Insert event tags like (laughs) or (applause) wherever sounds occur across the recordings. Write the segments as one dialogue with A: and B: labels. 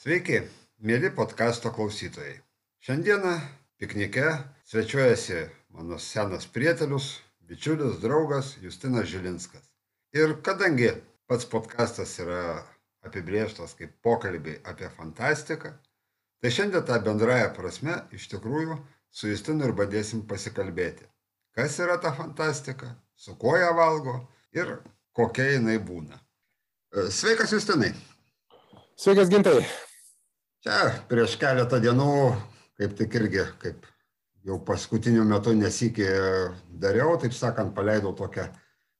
A: Sveiki, mėly podkasto klausytojai. Šiandieną piknike svečiuojasi mano senas prietelius, bičiulis, draugas Justinas Žilinskas. Ir kadangi pats podkastas yra apibrieštas kaip pokalbiai apie fantastiką, tai šiandien tą bendrąją prasme iš tikrųjų su Justinu ir bandėsim pasikalbėti. Kas yra ta fantastika, su kuo ją valgo ir kokia jinai būna. Sveikas Justinai.
B: Sveikas gintai.
A: Čia prieš keletą dienų, kaip tik irgi, kaip jau paskutiniu metu nesikį dariau, taip sakant, paleidau tokią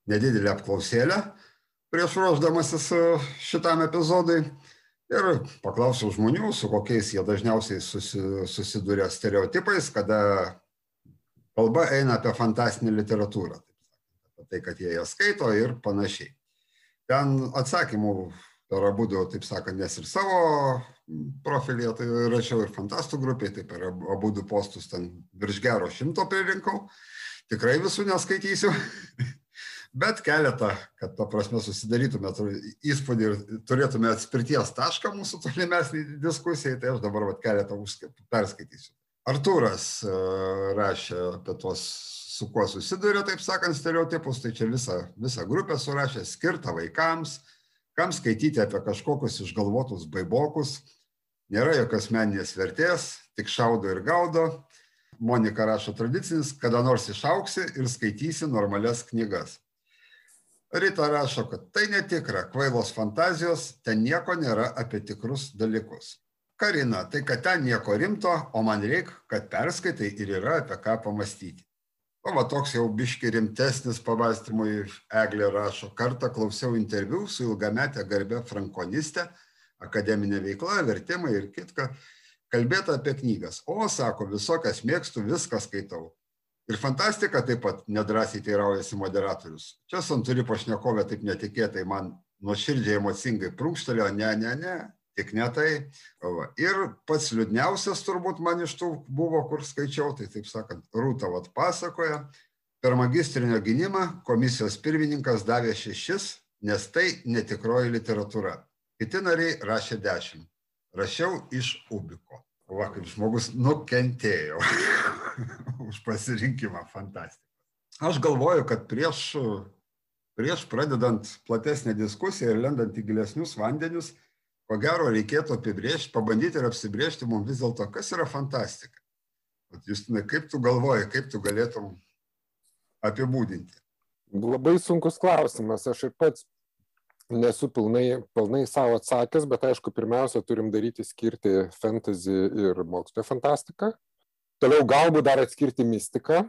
A: nedidelę apklausėlę prieš ruoždamasis šitam epizodui ir paklausiau žmonių, su kokiais jie dažniausiai susi, susiduria stereotipais, kada kalba eina apie fantastinę literatūrą, taip sakant, apie tai, kad jie ją skaito ir panašiai. Ten atsakymų per abu, taip sakant, nes ir savo profilyje tai rašiau ir fantastų grupiai, tai per abu du postus ten virš gero šimto pririnkau. Tikrai visų neskaitysiu, (laughs) bet keletą, kad to prasme susidarytume įspūdį ir turėtume atspirties tašką mūsų tolimesnį diskusijai, tai aš dabar vat, keletą perskaitysiu. Artūras rašė apie tuos, su kuo susiduria, taip sakant, stereotipus, tai čia visą, visą grupę surašė, skirtą vaikams, kam skaityti apie kažkokius išgalvotus baibokus, nėra jokios meninės vertės, tik šaudo ir gaudo. Monika rašo tradicinis, kada nors išauksi ir skaitysi normalias knygas. Rita rašo, kad tai netikra, kvailos fantazijos, ten nieko nėra apie tikrus dalykus. Karina, tai kad ten nieko rimto, o man reikia, kad perskaitai ir yra apie ką pamastyti. O va toks jau biški rimtesnis pavastymui Eglė rašo, kartą klausiau interviu su ilgametė garbė frankoniste, akademinė veikla, vertimai ir kitka, kalbėta apie knygas. O, sako, visokias mėgstu, viską skaitau. Ir fantastika taip pat nedrasiai teiraujasi moderatorius. Čia santuri pašnekovė taip netikėtai man nuoširdžiai emocingai prunkštelėjo, ne, ne, ne, tik ne tai. Va. Ir pats liūdniausias turbūt man iš tų buvo, kur skaičiau, tai taip sakant, Rūta vat pasakoja, per magistrinio gynimą komisijos pirmininkas davė šešis, nes tai netikroji literatūra. Kiti nariai rašė dešimt. Rašiau iš Ubiko. Va, kaip žmogus nukentėjo (laughs) už pasirinkimą fantastiką. Aš galvoju, kad prieš, prieš pradedant platesnę diskusiją ir lendant į gilesnius vandenius, ko gero reikėtų apibrėžti, pabandyti ir apsibrėžti mums vis dėlto, kas yra fantastika. Justinai, kaip tu galvoji, kaip tu galėtum apibūdinti?
B: Labai sunkus klausimas. Aš ir pats nesu pilnai, pilnai savo atsakęs, bet aišku, pirmiausia, turim daryti skirti fantasy ir mokslo fantastiką. Toliau galbūt dar atskirti mistiką.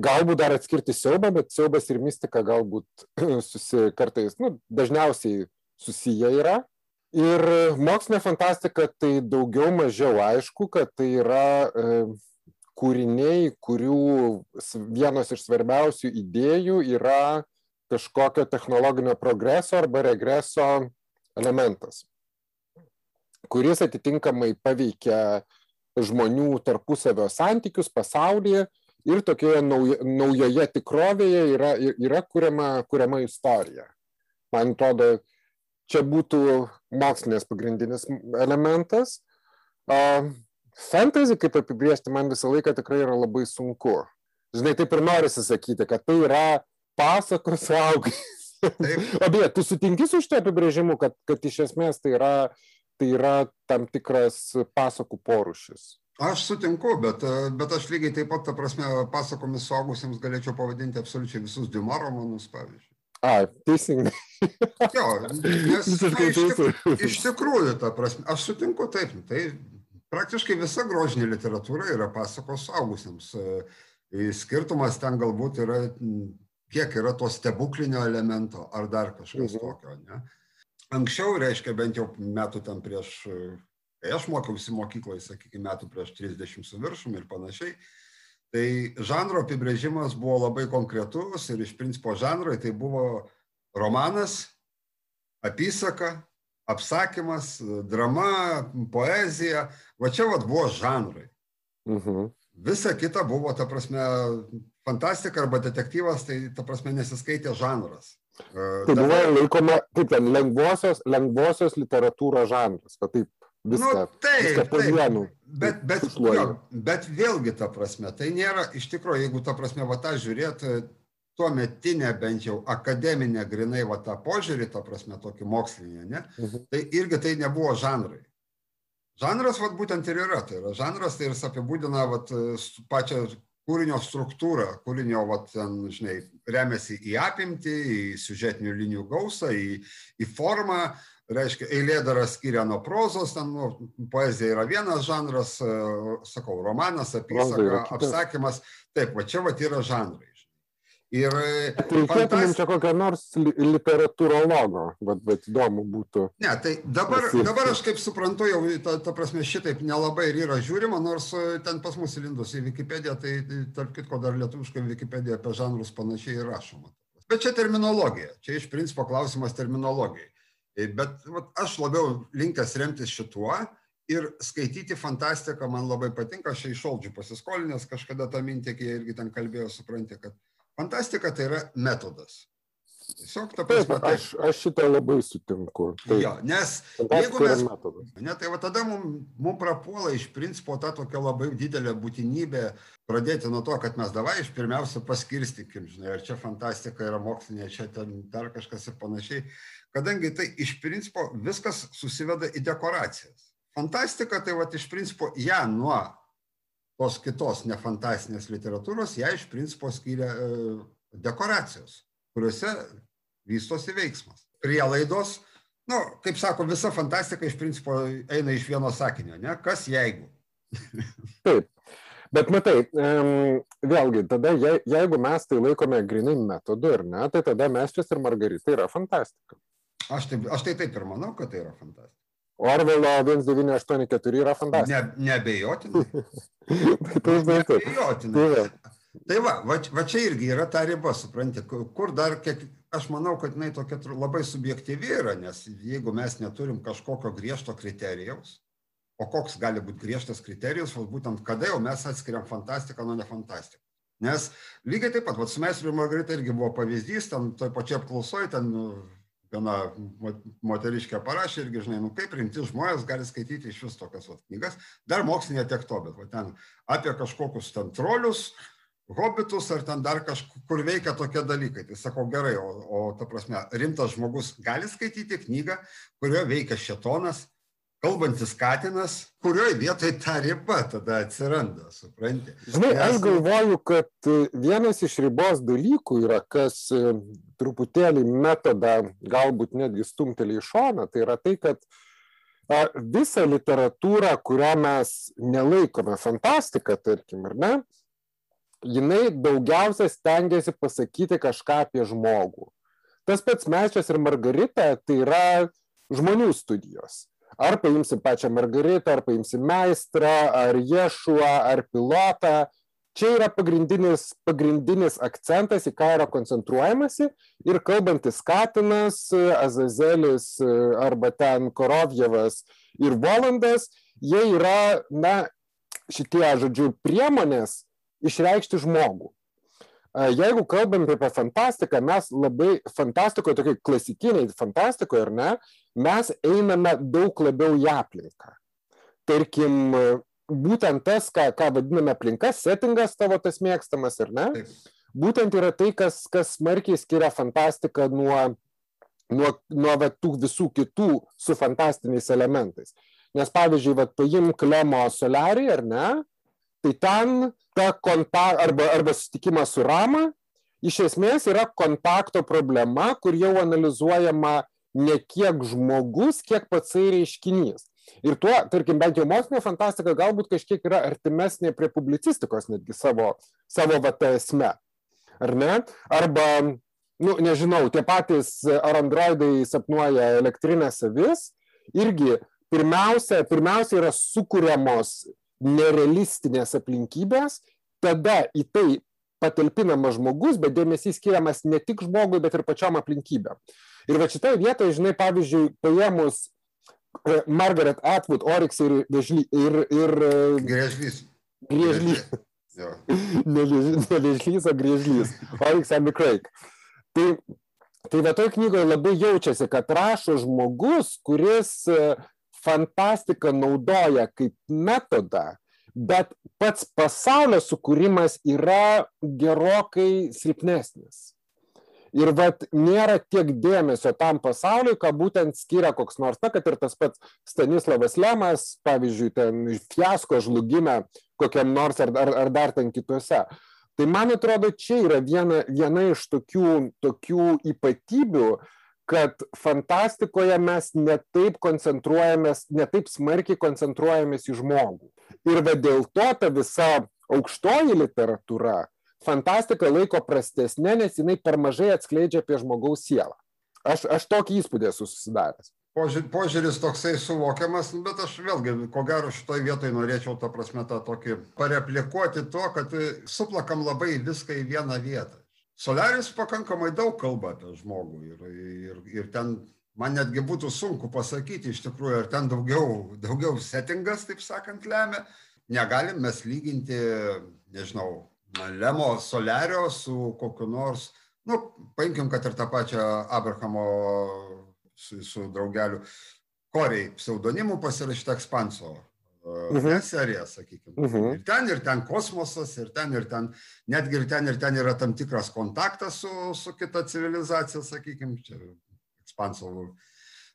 B: Galbūt dar atskirti siaubą, bet siaubas ir mistika galbūt (clears throat) susi, kartais, nu, dažniausiai susiję yra. Ir mokslinė fantastika tai daugiau mažiau aišku, kad tai yra e, kūriniai, kurių vienos iš svarbiausių idėjų yra kažkokio technologinio progreso arba regreso elementas, kuris atitinkamai paveikia žmonių tarpusavio santykius pasaulyje ir tokioje naujo, naujoje tikrovėje yra, yra kuriama, kuriama istorija. Man atrodo, čia būtų mokslinės pagrindinis elementas. Fantasy, kaip apibriežti, man visą laiką tikrai yra labai sunku. Žinai, taip ir norisi sakyti, kad tai yra pasakos suaugęs. O beje, tu sutinki su šitą apibrėžimu, kad, kad iš esmės tai yra, tai yra tam tikras pasakų porušis?
A: Aš sutinku, bet, bet aš lygiai taip pat, ta prasme, pasakomis suaugusiems galėčiau pavadinti absoliučiai visus Dimo romanus, pavyzdžiui.
B: A, teisingai.
A: jo, nes na, iš, tik, iš tikrųjų, ta prasme, aš sutinku taip, tai praktiškai visa grožinė literatūra yra pasakos suaugusiems. Skirtumas ten galbūt yra, kiek yra to stebuklinio elemento ar dar kažkas mhm. tokio. Ne? Anksčiau, reiškia, bent jau metų tam prieš, kai aš mokiausi mokykloje, sakykime, metų prieš 30 su viršum ir panašiai, Tai žanro apibrėžimas buvo labai konkretus ir iš principo žanrai tai buvo romanas, apysaka, apsakymas, drama, poezija. Va čia vat buvo žanrai. Mhm. Visa kita buvo, ta prasme, fantastika arba detektyvas, tai ta prasme nesiskaitė žanras.
B: Tai buvo laikoma, kaip ten, lengvosios, lengvosios literatūros žanras, kad taip viską.
A: Nu, taip,
B: viską po vienu.
A: Bet, bet, jo, bet vėlgi ta prasme, tai nėra, iš tikrųjų, jeigu ta prasme, va tą žiūrėt, tuo metinę bent jau akademinę grinai va tą požiūrį, ta prasme, tokį mokslinį, ne,
B: Mhm.
A: tai irgi tai nebuvo žanrai. Žanras, va būtent ir yra, tai yra žanras, tai jis apibūdina va pačią kūrinio struktūrą, kūrinio, va ten, žinai, remiasi į apimtį, į siužetinių linijų gausą, į, į formą, reiškia, eilėdarą skiria nuo prozos, ten nu, poezija yra vienas žanras, e, sakau, romanas, apysaka, apsakymas, taip, va čia va yra žanrai. Ir e,
B: Tai čia kokio nors li- literatūrologo, bet, bet įdomu būtų.
A: Ne, tai dabar, dabar aš kaip suprantu, jau ta, ta prasme šitaip nelabai ir yra žiūrima, nors e, ten pas mus įlindus į Wikipediją, tai tai, tarp kitko dar lietuviškai Wikipedija apie žanrus panašiai ir rašoma. Bet čia terminologija, čia iš principo klausimas terminologijai. E, Bet vat, aš labiau linkęs remtis šituo ir skaityti fantastiką man labai patinka, aš iš Oldžių pasiskolinęs kažkada tą mintį, kai jie irgi ten kalbėjo, supranti, kad fantastika tai yra metodas. Tiesiog ta
B: Taip,
A: prasme, tai,
B: aš, aš šitą labai sutinku. Taip,
A: jo, nes jeigu mes
B: metodas.
A: Ne, tai va tada mums mum prapuola iš principo ta tokia labai didelė būtinybė pradėti nuo to, kad mes davai iš pirmiausia paskirstykim, žinai, ar čia fantastika yra mokslinė, čia ten dar kažkas ir panašiai, kadangi tai iš principo viskas susiveda į dekoracijas. Fantastika tai va iš principo ją nuo tos kitos nefantastinės literatūros, ją iš principo skiria e, dekoracijos, kuriuose vystosi veiksmas. Prielaidos, nu, kaip sako, visa fantastika iš principo eina iš vieno sakinio, ne? Kas jeigu? (laughs)
B: Taip. Bet matai, vėlgi, tada je, jeigu mes tai laikome grinai metodu ir ne, tai tada Meščias ir Margarita yra fantastika.
A: Aš, taip, aš tai taip ir manau, kad tai yra fantastika.
B: Orvelo 1984 yra fantastika.
A: Ne, nebejotinai. (laughs)
B: tai tai taip.
A: Nebejotinai.
B: Tai va.
A: Tai va, va, va čia irgi yra ta riba, supranti, kur dar, kiek, aš manau, kad jinai tokia labai subjektyvi yra, nes jeigu mes neturim kažkokio griežto kriterijaus, o koks gali būti griežtas kriterijus, vat būtent kada jau mes atskiriam fantastiką nuo nefantastikos. Nes lygiai taip pat, vat, su Meisriu ir Margarita irgi buvo pavyzdys, ten toj pačioj apklausoj, ten viena mo- moteriškė parašė irgi, žinai, nu kaip rimti žmonės gali skaityti iš vis tokias vat, knygas, dar mokslinė tiek to, bet va, ten apie kažkokius ten trolius, hobitus ar ten dar kažkur veikia tokie dalykai. Tai sakau gerai, o, o ta prasme, rimtas žmogus gali skaityti knygą, kurioje veikia šetonas, kalbantis katinas, kurioje vietoje ta riba tada atsiranda, supranti?
B: Žinai, aš galvoju, kad e, vienas iš ribos dalykų yra, kas e, truputėlį metodą galbūt netgi stumtelį į šoną, tai yra tai, kad visą literatūrą, kurią mes nelaikome fantastika, tarkim, ar ne, jinai daugiausia stengiasi pasakyti kažką apie žmogų. Tas pats Mečias ir Margarita tai yra žmonių studijos. Ar paimsim pačią Margaritą, ar paimsim meistrą, ar Ješuą, ar pilotą. Čia yra pagrindinis, pagrindinis akcentas, į ką yra koncentruojamasi. Ir kalbantis Katinas, Azazelis arba ten Korovjevas ir Volandas, jie yra, na, šitie, žodžiu, priemonės išreikšti žmogų. Jeigu kalbam apie fantastiką, mes labai fantastikoje, tokiai klasikiniai fantastikoje, ar ne, mes einame daug labiau į aplinką. Tarkim, būtent tas, ką, ką vadiname aplinka, settingas tavo tas mėgstamas, ar ne, būtent yra tai, kas, kas smarkiai skiria fantastiką nuo, nuo, nuo va, tų visų kitų su fantastiniais elementais. Nes pavyzdžiui, va, paimk Lemo Solarį, ar ne, tai ten ta konta, arba, arba susitikimas su Rama, iš esmės yra kontakto problema, kur jau analizuojama ne kiek žmogus, kiek patsai reiškinys. Ir tuo, tarkim, bent jau mokslinė fantastika galbūt kažkiek yra artimesnė prie publicistikos netgi savo, savo vata esme. Ar ne? Arba, nu, nežinau, tie patys ar androidai sapnuoja elektrinės avis, irgi pirmiausia, pirmiausia yra sukūriamos nerealistinės aplinkybės, tada į tai patalpinamas žmogus, bet dėmesys skiriamas ne tik žmogui, bet ir pačiom aplinkybėm. Ir va šitoje vietoje, žinai, pavyzdžiui, paėmus e, Margaret Atwood, Oryx ir, Vėžly, ir, ir e,
A: Griežlys.
B: Griežlys,
A: Jo. (laughs)
B: ne Vėž- ne Vėžlys, o Griežlys, Oryx and the Craig. Tai, tai va toj knygoje labai jaučiasi, kad rašo žmogus, kuris e, fantastika naudoja kaip metodą, bet pats pasaulio sukūrimas yra gerokai silpnesnis. Ir vat nėra tiek dėmesio tam pasauliui, ką būtent skiria koks nors, na, kad ir tas pats Stanislavas Lemas, pavyzdžiui, ten fiasko žlugime kokiam nors ar, ar, ar dar ten kitose. Tai man atrodo, čia yra viena, viena iš tokių, tokių ypatybių, kad fantastikoje mes netaip koncentruojamės, netaip smarkiai koncentruojamės į žmogų. Ir va dėl to ta visa aukštoji literatūra, fantastiką laiko prastesnė, nes jinai per mažai atskleidžia apie žmogaus sielą. Aš, aš tokį įspūdį esu susidaręs.
A: Požiūris toksai suvokiamas, bet aš vėlgi, ko gero, šitoje vietoje norėčiau, ta prasme, tą tokį pareplikuoti to, kad suplakam labai viską į vieną vietą. Solarius pakankamai daug kalba apie žmogų ir, ir, ir ten man netgi būtų sunku pasakyti iš tikrųjų, ar ten daugiau, daugiau settingas, taip sakant, lemia. Negalim mes lyginti, nežinau, Lemo Solerio su kokiu nors, nu, paimkim, kad ir tą pačią Abrahamo su, su draugeliu Koriai pseudonimu pasirašyta ekspanso uh -huh. serija, sakykime. Uh -huh. Ir ten, ir ten kosmosas, ir ten, ir ten, netgi ir ten, ir ten yra tam tikras kontaktas su, su kita civilizacija, sakykime, čia ekspanso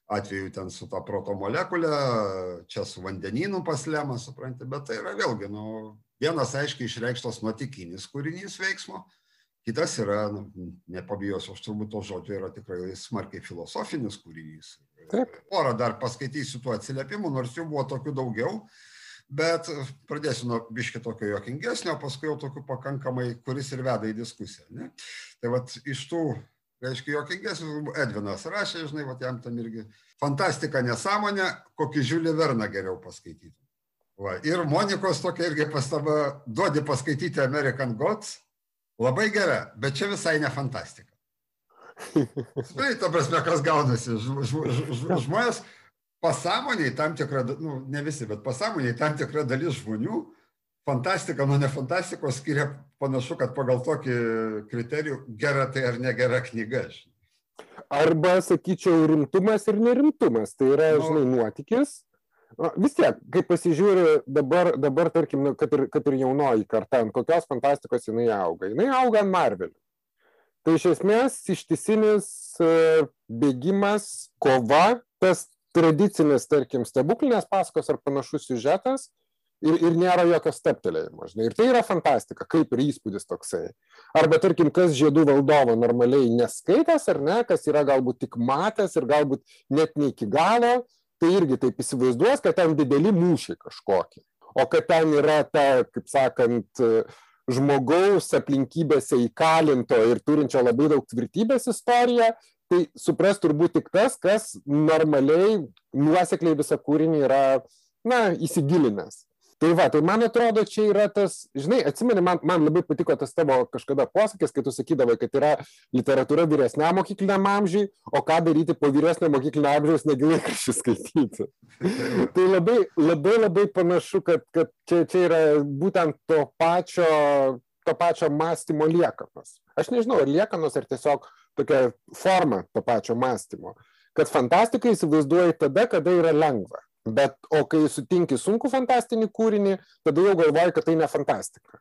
A: atveju ten su ta proto molekulė, čia su vandenynu paslema, suprantate, bet tai yra vėlgi, nu, Vienas aiškiai išreikštas nuotikinis kūrinys veiksmo, kitas yra, nu, nepabijosiu, aš turbūt to žodžio yra tikrai smarkiai filosofinis kūrinys. Taip. Porą dar paskaitysiu tų atsiliepimų, nors jų buvo tokių daugiau, bet pradėsiu nuo biški tokio jokingesnio, paskui jau tokių pakankamai, kuris ir veda į diskusiją. Ne? Tai vad iš tų, reiškia, jokingesnių, Edvinas rašė, žinai, vad jam tam irgi fantastika nesąmonė, kokį Žiulį Verną geriau paskaityti. Va, ir Monikos tokia irgi pastaba, duodi paskaityti American Gods, labai gera, bet čia visai ne fantastika. Tai, ta prasme, kas gaunasi, žmonės pasąmoniai tam tikra, nu, ne visi, bet pasąmoniai tam tikra dalis žmonių fantastika nuo nefantastikos skiria panašu, kad pagal tokį kriterijų gera tai ar negera knyga.
B: Arba, sakyčiau, rimtumas ir nerimtumas. Tai yra, nu, žinai, nuotykis Na, vis tiek, kai pasižiūri dabar, dabar tarkim, nu, kad ir, kad ir jaunoji karta, ant kokios fantastikos jinai auga. Jinai auga ant Marvelių. Tai iš esmės ištisinis e, bėgimas, kova, tas tradicinis, tarkim, stebuklinės paskos ar panašus siužetas ir, ir nėra jokio steptelėjimo. Žinai. Ir tai yra fantastika, kaip ir įspūdis toksai. Arba, tarkim, kas žiedų valdovo normaliai neskaitęs ar ne, kas yra galbūt tik matęs ir galbūt net ne iki galo, tai irgi taip įsivaizduos, kad ten dideli mūšiai kažkokie. O kad ten yra ta, kaip sakant, žmogaus aplinkybėse įkalinto ir turinčio labai daug tvirtybės istorija, tai supras turbūt tik tas, kas normaliai, nuosekliai visą kūrinį yra, na, įsigilinęs tai va tai man atrodo čia yra tas žinai atsimeni man man labai patiko tas tavo kažkada posakis kai tu sakydavai kad yra literatūra vyresniam mokykliniam amžiui o ką daryti po vyresnio mokyklinio amžiaus negi laikraščius skaityti. (laughs) Tai labai labai labai panašu kad kad čia čia yra būtent to pačio to pačio mąstymo liekanos. Aš nežinau ar liekanos ar tiesiog tokia forma to pačio mąstymo. Kad fantastiką įsivaizduoji tada kada yra lengva Bet, o kai sutinki sunku fantastinį kūrinį, tada jau galvoji, kad tai ne fantastika.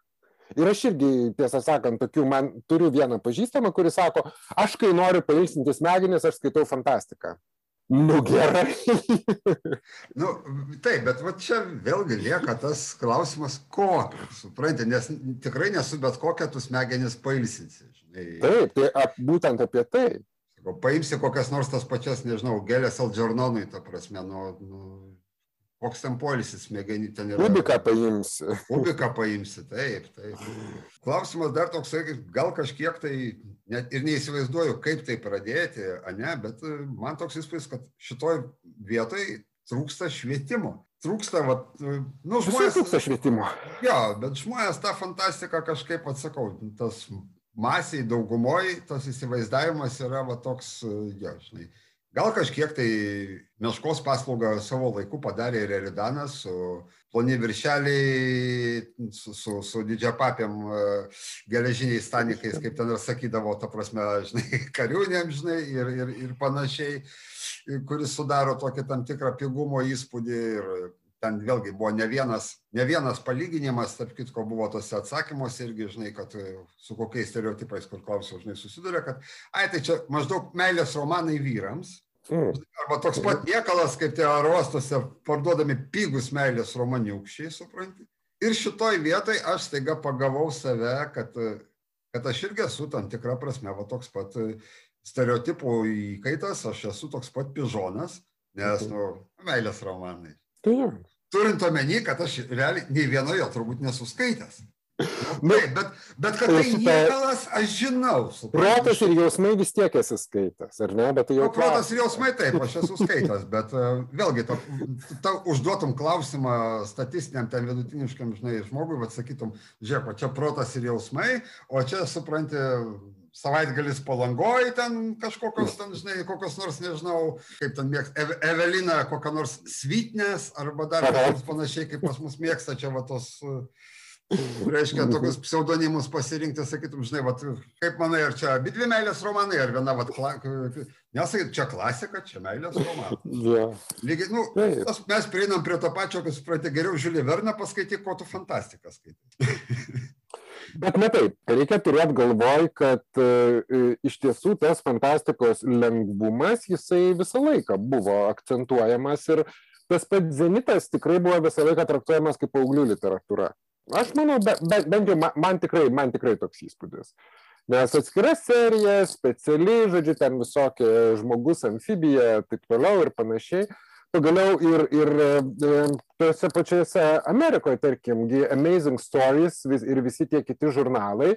B: Ir aš irgi, tiesą sakant, tokių man turiu vieną pažįstamą, kuris sako, aš kai noriu pailsinti smegenis, aš skaitau fantastiką. Nu gerai. (laughs)
A: nu, taip, bet va čia vėlgi lieka tas klausimas, ko, suprantate, nes tikrai nesu bet kokią tu smegenis pailsinsi. Žinai.
B: Taip, tai ap, būtent apie tai.
A: Sako, paimsi kokias nors tas pačias, nežinau, gėlės Aldžernonui, ta prasme, nu, nu, koks ten polisis smegenį ten yra.
B: Ubiką paimsi. (laughs)
A: Ubiką paimsi, taip, taip. Klausimas dar toksai, gal kažkiek tai net ir neįsivaizduoju, kaip tai pradėti, ne, bet e, man toks įspūdis, kad šitoj vietoj trūksta švietimo. Trūksta, va, e, nu, žmonės.
B: Trūksta švietimo.
A: Jo, bet žmonės tą fantastiką kažkaip atsakau, tas masiai daugumoji, tas įsivaizdavimas yra va toks, e, jo, žinai gal kažkiek tai meškos paslaugą savo laiku padarė ir Eridanas su ploni viršeliai, su, su, su didžiapapėm e, geležiniais stanikais, kaip ten ir sakydavo, ta prasme, žinai, (laughs) kariūnėm, žinai, ir, ir, ir panašiai. kuris sudaro tokį tam tikrą pigumo įspūdį ir ten vėlgi buvo ne vienas, ne vienas palyginimas, tarp kitko buvo tose atsakymuose irgi, žinai, kad su kokiais stereotipais, kur klausiau, žinai, susiduria, kad, ai, tai čia maždaug meilės romanai vyrams. Mm. Arba toks pat niekalas, kaip tie arostuose parduodami pigus meilės romaniukščiai, supranti. Ir šitoj vietoj aš staiga pagavau save, kad, kad aš irgi esu tam tikrą prasme, va toks pat stereotipų įkaitas, aš esu toks pat pižonas, nes, nu, meilės romanai.
B: Tai.
A: Turint omeny, kad aš realiai nei vienoje turbūt nesuskaitęs. Nu, bet, bet kad tai niekalas, aš žinau.
B: Protas ir jausmai vis tiek esi skaitęs, ar ne? Bet tai jau...
A: Nu, protas ir jausmai taip, aš esu skaitęs, bet uh, vėlgi, ta, ta užduotum klausimą statistiniam, ten vidutiniškam, žinai, žmogui, bet sakytum, žiūrėk, o čia protas ir jausmai, o čia, supranti, savaitgalis palangoj ten kažkokios ten, žinai, kokios nors, nežinau, kaip ten mėgsta, Eve, Evelina, kokia nors svitnės, arba dar kažkas panašiai, kaip pas mus mėgsta čia va tos... Uh, (laughs) reiškia, tokius pseudonimus pasirinkti, sakytum, žinai, vat, kaip manai, ar čia abi dvi meilės romanai, ar viena, vat, kla... nesakyt, čia klasika, čia meilės romanai.
B: Yeah. (laughs)
A: Lygiai, nu, tas, mes prieinam prie to pačio, kad suprantate, geriau Žiulį Verną paskaityk, ko tu fantastiką skaitai. (laughs)
B: Bet ne taip, reikia turėti galvoj, kad e, iš tiesų tas fantastikos lengvumas, jisai visą laiką buvo akcentuojamas ir tas pats Zenitas tikrai buvo visą laiką traktuojamas kaip paauglių literatūra. Aš manau, be, be, bent jau man, man, tikrai, man tikrai toks įspūdis. Nes atskira serija, speciali, žodžiu, ten visokie žmogus, amfibija, taip toliau ir panašiai. Pagaliau ir, ir e, tuose pačiuose Amerikoje, tarkim, Amazing Stories vis, ir visi tie kiti žurnalai,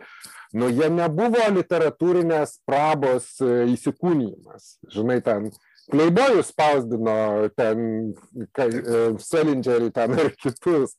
B: nu jie nebuvo literatūrinės prabos e, įsikūnymas. Žinai, ten Playboy'us spausdino ten e, Selingerį ten ir kitus.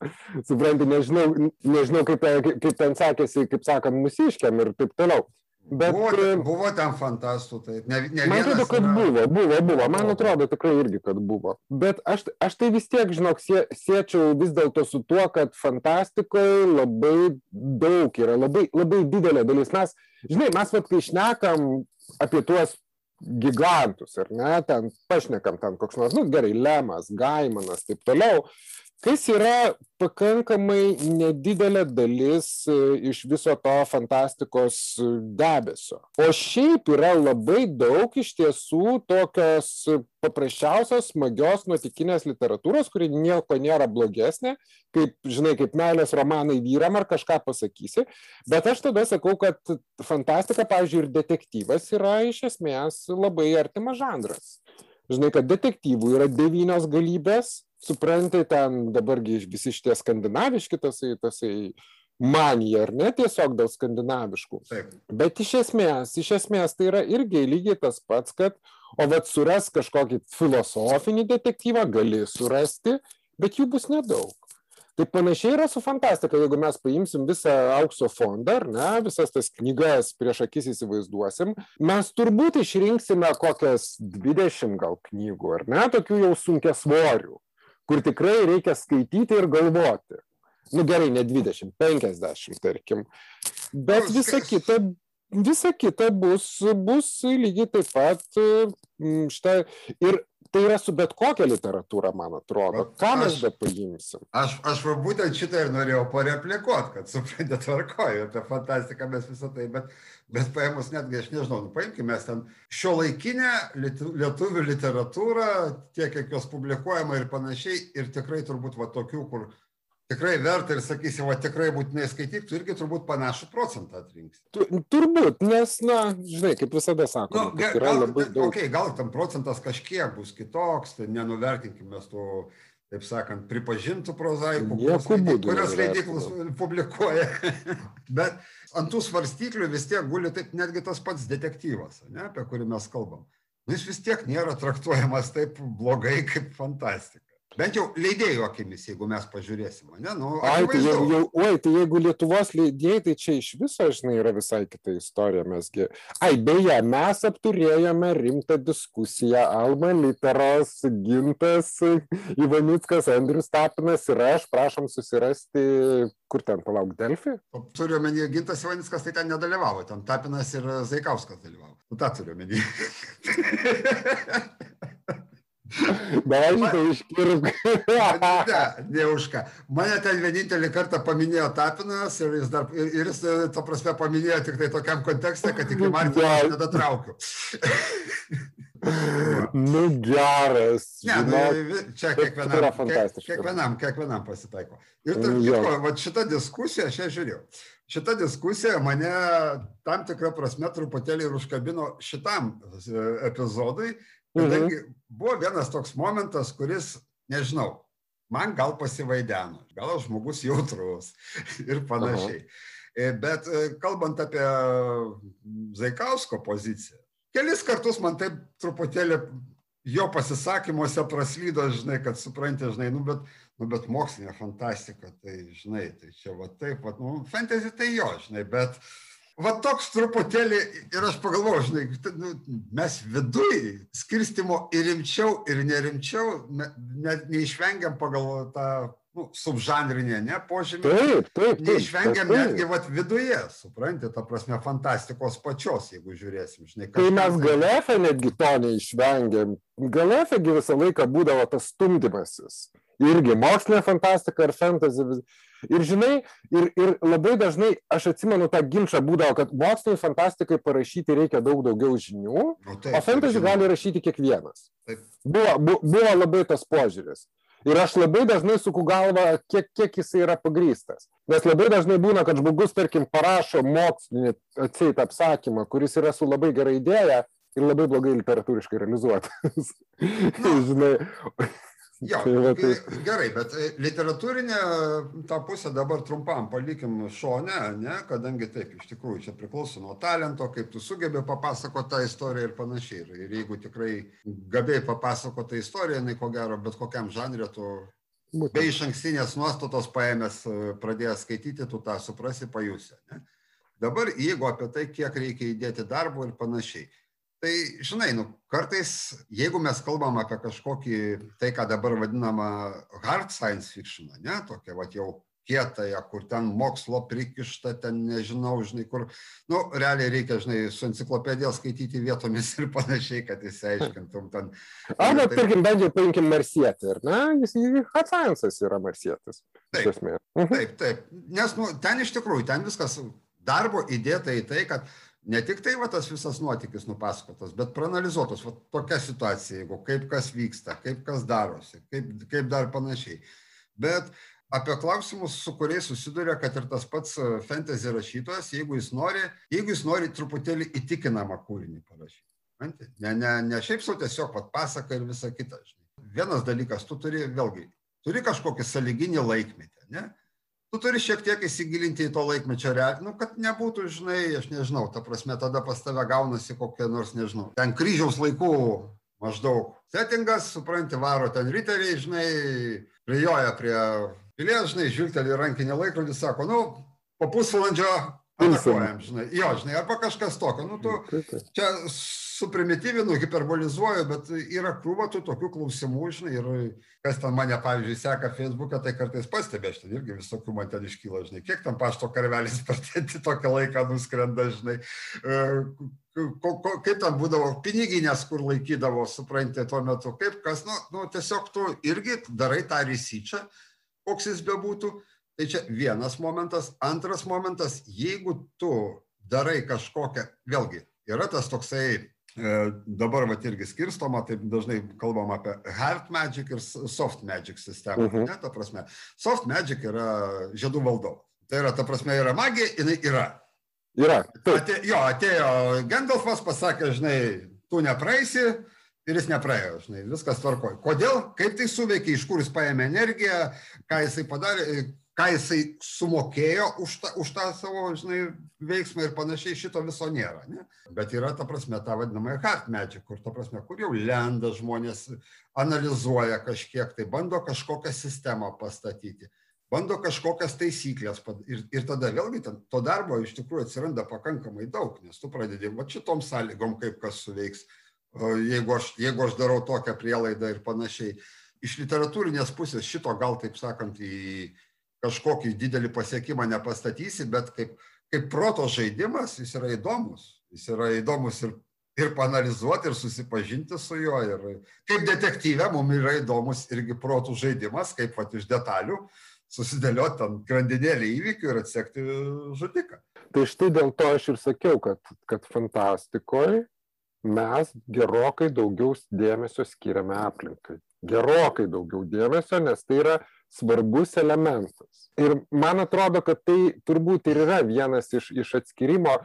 B: Supranti, nežinau, nežinau kaip, kaip ten sekėsi, kaip sakant, musiškiam ir taip toliau.
A: Bet, buvo, e, buvo ten fantastų, tai ne, ne
B: Man atrodo, kad yra... buvo, buvo, buvo, man atrodo tikrai irgi, kad buvo. Bet aš, aš tai vis tiek, žinok, sie, siečiau vis dėlto su tuo, kad fantastikoje labai daug yra, labai, labai didelė dalis. Mes, žinai, mes, vat, kai šnekam apie tuos gigantus, ar ne, ten pašnekam ten koks nors, nu gerai, Lemas, Gaimanas, taip toliau, kas yra pakankamai nedidelė dalis e, iš viso to fantastikos e, debesio. O šiaip yra labai daug iš tiesų tokios paprasčiausios, smagios, nuotikinės literatūros, kuri nieko nėra blogesnė, kaip, žinai, kaip meilės romanai vyram ar kažką pasakysi. Bet aš tada sakau, kad fantastika, pavyzdžiui, ir detektyvas yra iš esmės labai artimas žanras. Žinai, kad detektyvų yra devynios galybės, supranti, ten dabargi visi šitie skandinaviški tasai, tasai manija, ar ne, tiesiog dėl skandinaviškų.
A: Taip.
B: Bet iš esmės, iš esmės tai yra irgi lygiai tas pats, kad, o vad suras kažkokį filosofinį detektyvą gali surasti, bet jų bus nedaug. Tai panašiai yra su fantastika, jeigu mes paimsim visą aukso fondą, ar ne, visas tas knygas prieš akis įsivaizduosim, mes turbūt išrinksime kokias 20 gal knygų, ar ne, tokių jau sunkia svorių kur tikrai reikia skaityti ir galvoti. Nu gerai, ne 20, 50, tarkim. Bet visa kita, visa kita bus, bus lygiai taip pat mm, štai ir tai yra su bet kokia literatūra, man atrodo. Ką mes be paimsim?
A: Aš, aš va būtent šitą ir norėjau pareplikuoti, kad suprantate (laughs) tvarkoju, apie fantastiką mes visą tai, bet, bet paėmus netgi, aš nežinau, nu, paimkime mes ten šio laikinę lietuvių literatūrą, tiek kiek jos publikuojama ir panašiai, ir tikrai turbūt va tokių, kur tikrai verta ir sakysi, va tikrai būtinai skaityk, tu irgi turbūt panašų procentą atrinksi.
B: Turbūt, nes, na, žinai, kaip visada sakoma, nu, gal, yra labai daug.
A: Okay, gal tam procentas kažkiek bus kitoks, tai nenuvertinkime to, taip sakant, pripažintų prozaikų, kurios leidyklos publikuoja. (laughs) Bet ant tų svarstyklių vis tiek guli taip netgi tas pats detektyvas, ne, apie kurį mes kalbam. Nu, jis vis tiek nėra traktuojamas taip blogai kaip fantastika. Bent jau leidėjų akimis, jeigu mes pažiūrėsim. Ne? Nu,
B: Ai, tai, jau, jau, oi, tai jeigu Lietuvos leidėjai, tai čia iš viso, žinai, yra visai kita istorija. Mesgi... Ai, beje, mes apturėjome rimtą diskusiją. Alma Literos, Gintas, Ivanickas, Andrius Tapinas ir aš, prašom susirasti, kur ten palauk, Delfi?
A: Turiu omeny, Gintas Ivanickas tai ten nedalyvavo, ten Tapinas ir Zaikauskas dalyvavo. Nu, tą turiu omeny. (laughs)
B: Dažnai iškirp.
A: ne, ne už ką. Mane ten vienintelį kartą paminėjo Tapinas ir jis, dar, ir, ir jis, to prasme, paminėjo tik tai tokiam kontekste, kad iki Martino aš nedatraukiu.
B: nu geras.
A: Ne, nu, čia kiekvienam, kiek, kiekvienam, kiekvienam pasitaiko. Ir tarp kitko, va, šita diskusija, aš ją žiūrėjau. Šita diskusija mane tam tikrą prasme truputėlį ir užkabino šitam epizodui, kadangi mhm. Buvo vienas toks momentas, kuris, nežinau, man gal pasivaideno, gal žmogus jautrus (laughs) ir panašiai. Aha. E, bet e, kalbant apie Zaikausko poziciją, kelis kartus man taip truputėlį jo pasisakymuose praslydo, žinai, kad supranti, žinai, nu bet, nu, bet mokslinė fantastika, tai, žinai, tai čia va taip, va, nu, fantasy tai jo, žinai, bet va toks truputėlį ir aš pagalvojau, žinai, nu, mes viduj skirstimo ir rimčiau, ir nerimčiau, net neišvengiam pagal tą nu, subžanrinė, ne, požymį.
B: Taip, taip. taip
A: Neišvengiam taip, taip. netgi vat, viduje, suprantate, ta prasme, fantastikos pačios, jeigu žiūrėsim. Žinai,
B: tai mes galefę netgi to neišvengiam. Galefėgi visą laiką būdavo tas stumdymasis. Irgi mokslinė fantastika ir fantasy. Ir žinai, ir, ir labai dažnai, aš atsimenu tą ginčą būdavo, kad moksliniai fantastikai parašyti reikia daug daugiau žinių, nu, taip, o fantasy gali rašyti kiekvienas. Taip. Buvo, bu, buvo labai tas požiūris. Ir aš labai dažnai suku galvą, kiek, kiek jis yra pagrystas. Nes labai dažnai būna, kad žmogus, tarkim, parašo mokslinį atseit apsakymą, kuris yra su labai gera idėja ir labai blogai literatūriškai realizuotas. (laughs) Nu, Žinai,
A: Jo, tai tai... gerai, bet e, literatūrinė tą pusę dabar trumpam palikim šone, ne, kadangi taip, iš tikrųjų, čia priklauso nuo talento, kaip tu sugebi papasakoti tą istoriją ir panašiai. Ir, ir jeigu tikrai gabiai papasakoti tą istoriją, jinai ko gero, bet kokiam žanrė tu Būtent. be iš ankstinės nuostatos paėmęs, e, pradėjęs skaityti, tu tą suprasi, pajusi. Ne? Dabar, jeigu apie tai, kiek reikia įdėti darbo ir panašiai tai žinai nu kartais jeigu mes kalbam apie kažkokį tai ką dabar vadinama hard science fiction ane tokią vat jau kietąją kur ten mokslo prikišta ten nežinau žinai kur nu realiai reikia žinai su enciklopedija skaityti vietomis ir panašiai kad išsiaiškintum ten.
B: Arba tai... tarkim bent jau paimkim marsietį ar ne? Jis hard science'as yra marsietis
A: taip. mhm. taip taip. Nes nu ten iš tikrųjų ten viskas darbo įdėta į tai kad ne tik tai va tas visas nuotykis nupasakotas, bet praanalizuotas, va tokia situacija, jeigu kaip kas vyksta, kaip kas darosi, kaip, kaip dar panašiai. Bet apie klausimus, su kuriais susiduria, kad ir tas pats e, fantasy rašytojas, jeigu jis nori, jeigu jis nori truputėlį įtikinamą kūrinį parašyti. Ne, ne, ne šiaip savo tiesiog pat pasaka ir visa kita. Žinai. Vienas dalykas, tu turi vėlgi, turi kažkokį saliginį laikmetį, ne? Tu turi šiek tiek įsigilinti į to laikmečio realiją, nu, kad nebūtų, žinai, aš nežinau, ta prasme, tada pas tave gaunasi kokia nors, nežinau, ten kryžiaus laikų maždaug. Settingas, supranti, varo ten riteriai, žinai, prijoja prie pilies, žinai, žvilgteli rankinį laikrodį, sako, nu, po pusvalandžio atakuojam, žinai, jo, žinai, arba kažkas tokio, nu, tu čia suprimityvinu, hiperbolizuoju, bet yra krūva tų tokių klausimų, žinai, ir kas ten mane, pavyzdžiui, seka Facebook'e, tai kartais pastebė, aš ten irgi visokių man ten iškyla, žinai, kiek tam pašto karvelis (laughs) per tokią laiką nuskrenda, žinai, e, ko, ko, kaip ten būdavo, piniginės, kur laikydavo, suprantate, tuo metu, kaip kas, nu, nu tiesiog tu irgi darai tą rysyčią, koks jis bebūtų. Tai čia vienas momentas. Antras momentas, jeigu tu darai kažkokią, vėlgi, yra tas toksai dabar vat irgi skirstoma, taip dažnai kalbam apie hard magic ir soft magic sistemą. Uh mhm. -huh. ne, ta prasme, soft magic yra žiedų valdovas. Tai yra, ta prasme, yra magija, jinai yra.
B: Yra.
A: Ate, jo, atėjo Gandalfas, pasakė, žinai, tu nepraeisi ir jis nepraėjo, žinai, viskas tvarkoja. Kodėl, kaip tai suveikia, iš kur jis paėmė energiją, ką jisai padarė, ką jisai sumokėjo už tą, už tą savo, žinai, veiksmą ir panašiai, šito viso nėra. Ne? Bet yra, ta prasme, ta vadinamąją hard magic, kur, ta prasme, kur jau lenda žmonės, analizuoja kažkiek, tai bando kažkokią sistemą pastatyti, bando kažkokias taisyklės ir, ir tada vėlgi ten, to darbo iš tikrųjų atsiranda pakankamai daug, nes tu pradedi, va šitom sąlygom, kaip kas suveiks, jeigu aš, jeigu aš darau tokią prielaidą ir panašiai. Iš literatūrinės pusės šito gal, taip sakant, į kažkokį didelį pasiekimą nepastatysi, bet kaip, kaip proto žaidimas jis yra įdomus. Jis yra įdomus ir, ir panalizuoti, ir susipažinti su juo. Ir kaip detektyvė mums yra įdomus irgi protų žaidimas, kaip pat iš detalių susidėlioti ant grandinėlį įvykių ir atsekti žudiką.
B: Tai štai dėl to aš ir sakiau, kad, kad fantastikoje mes gerokai daugiau dėmesio skiriame aplinkai. Gerokai daugiau dėmesio, nes tai yra svarbus elementas. Ir man atrodo, kad tai turbūt ir yra vienas iš, iš atskirimo,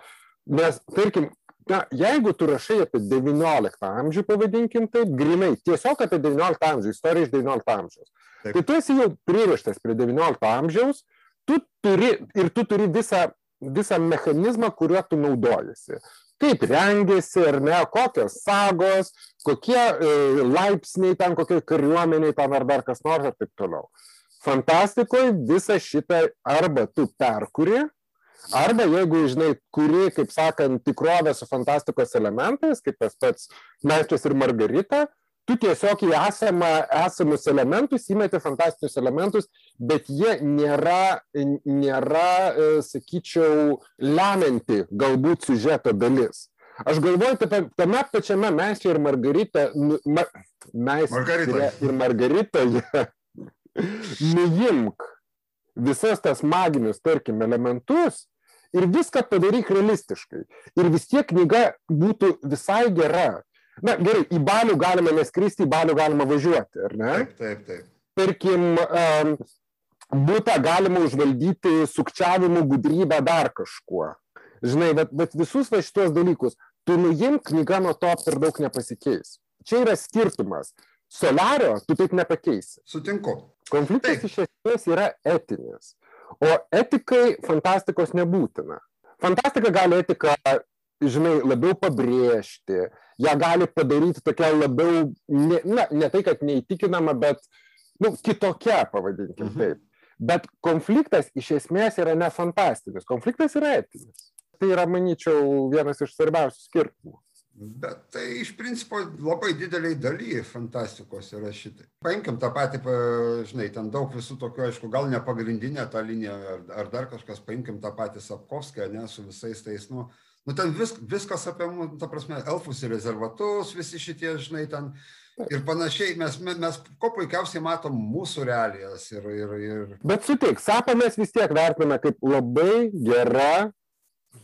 B: nes, tarkim, na, jeigu tu rašai apie XIX amžių, pavadinkim taip, grinai, tiesiog apie XIX amžių, istoriją iš XIX amžiaus, taip. tai tu esi jau pririštas prie XIX amžiaus, tu turi ir tu turi visą, visą mechanizmą, kuriuo tu naudojasi kaip rengėsi ar ne, kokios sagos, kokie e, laipsniai ten, kokie kariuomeniai ten ar dar kas nors ir taip toliau. Fantastikoje visą šitą arba tu perkuri, arba jeigu, žinai, kuri, kaip sakant, tikrovę su fantastikos elementais, kaip tas pats Meščias ir Margarita, tu tiesiog į esamą, esamus elementus įmeti fantastinius elementus, bet jie nėra, nėra e, sakyčiau, lemianti galbūt siužeto dalis. Aš galvoju, kad tame pačiame mes ir Margarita, nu, ma,
A: Margarita.
B: ir Margarita, nuimk visas tas maginius, tarkim, elementus ir viską padaryk realistiškai. Ir vis tiek knyga būtų visai gera. Na gerai į balių galima neskristi į balių galima važiuoti ar ne?
A: Taip, taip, taip.
B: tarkim um, būtą galima užvaldyti sukčiavimu gudrybę dar kažkuo. Žinai bet, bet visus va šitos dalykus. Tu nuimk knyga nuo to per daug nepasikeis. Čia yra skirtumas Solario tu taip nepakeisi.
A: Sutinku.
B: Konfliktas taip. iš esmės yra etinis. O etikai fantastikos nebūtina. Fantastika gali etiką žinai, labiau pabrėžti, ją gali padaryti tokia labiau, ne, na, ne tai, kad neįtikinama, bet nu, kitokia, pavadinkim mhm. taip. Bet konfliktas iš esmės yra ne fantastinis, konfliktas yra etinis. Tai yra, manyčiau, vienas iš svarbiausių skirtumų.
A: Bet tai iš principo labai dideliai daly fantastikos yra šitai. Paimkim tą patį, žinai, ten daug visų tokių, aišku, gal ne pagrindinė ta linija ar, ar dar kažkas, paimkim tą patį Sapkovskį, ne, su visais tais, nu, nu ten vis, viskas apie, nu, ta prasme, elfus ir rezervatus, visi šitie, žinai, ten ir panašiai, mes, mes kuo puikiausiai matom mūsų realijas. Ir, ir, ir...
B: Bet sutik, sapą mes vis tiek vertiname kaip labai gera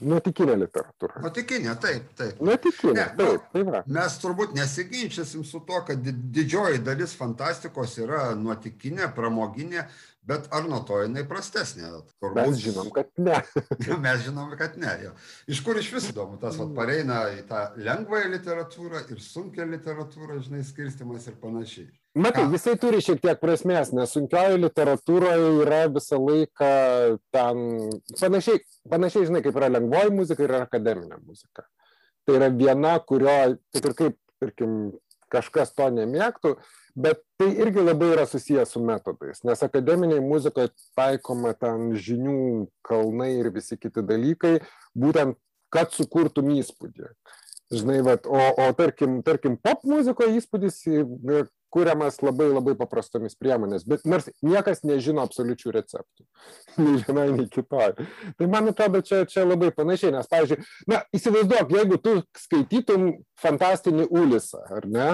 B: Nuotikinė literatūra.
A: Nuotikinė, taip, taip.
B: Nuotikinė, ne, taip, taip. Va.
A: Mes turbūt nesiginčysim su to, kad didžioji dalis fantastikos yra nuotikinė, pramoginė, Bet ar nuo to jinai prastesnė?
B: Turbūt... Mes žinom, kad ne. (laughs)
A: Mes žinom, kad ne. Jo. Iš kur iš vis įdomu, tas vat, pareina į tą lengvąją literatūrą ir sunkę literatūrą, žinai, skirstimas ir panašiai.
B: Matai, Ką? jisai turi šiek tiek prasmės, nes sunkioji literatūroje yra visą laiką ten panašiai, panašiai, žinai, kaip yra lengvoji muzika ir akademinė muzika. Tai yra viena, kurio, kad ir kaip, tarkim, kažkas to nemėgtų, bet tai irgi labai yra susijęs su metodais, nes akademiniai muzikoje taikoma ten žinių kalnai ir visi kiti dalykai, būtent, kad sukurtum įspūdį. Žinai, vat, o, o tarkim, tarkim, pop muzikoje įspūdis kuriamas labai labai paprastomis priemonės, bet nors niekas nežino absoliučių receptų. (laughs) Nei vienai, nei kitoj. Tai man atrodo, čia, čia labai panašiai, nes, pavyzdžiui, na, įsivaizduok, jeigu tu skaitytum fantastinį Ulisą, ar ne?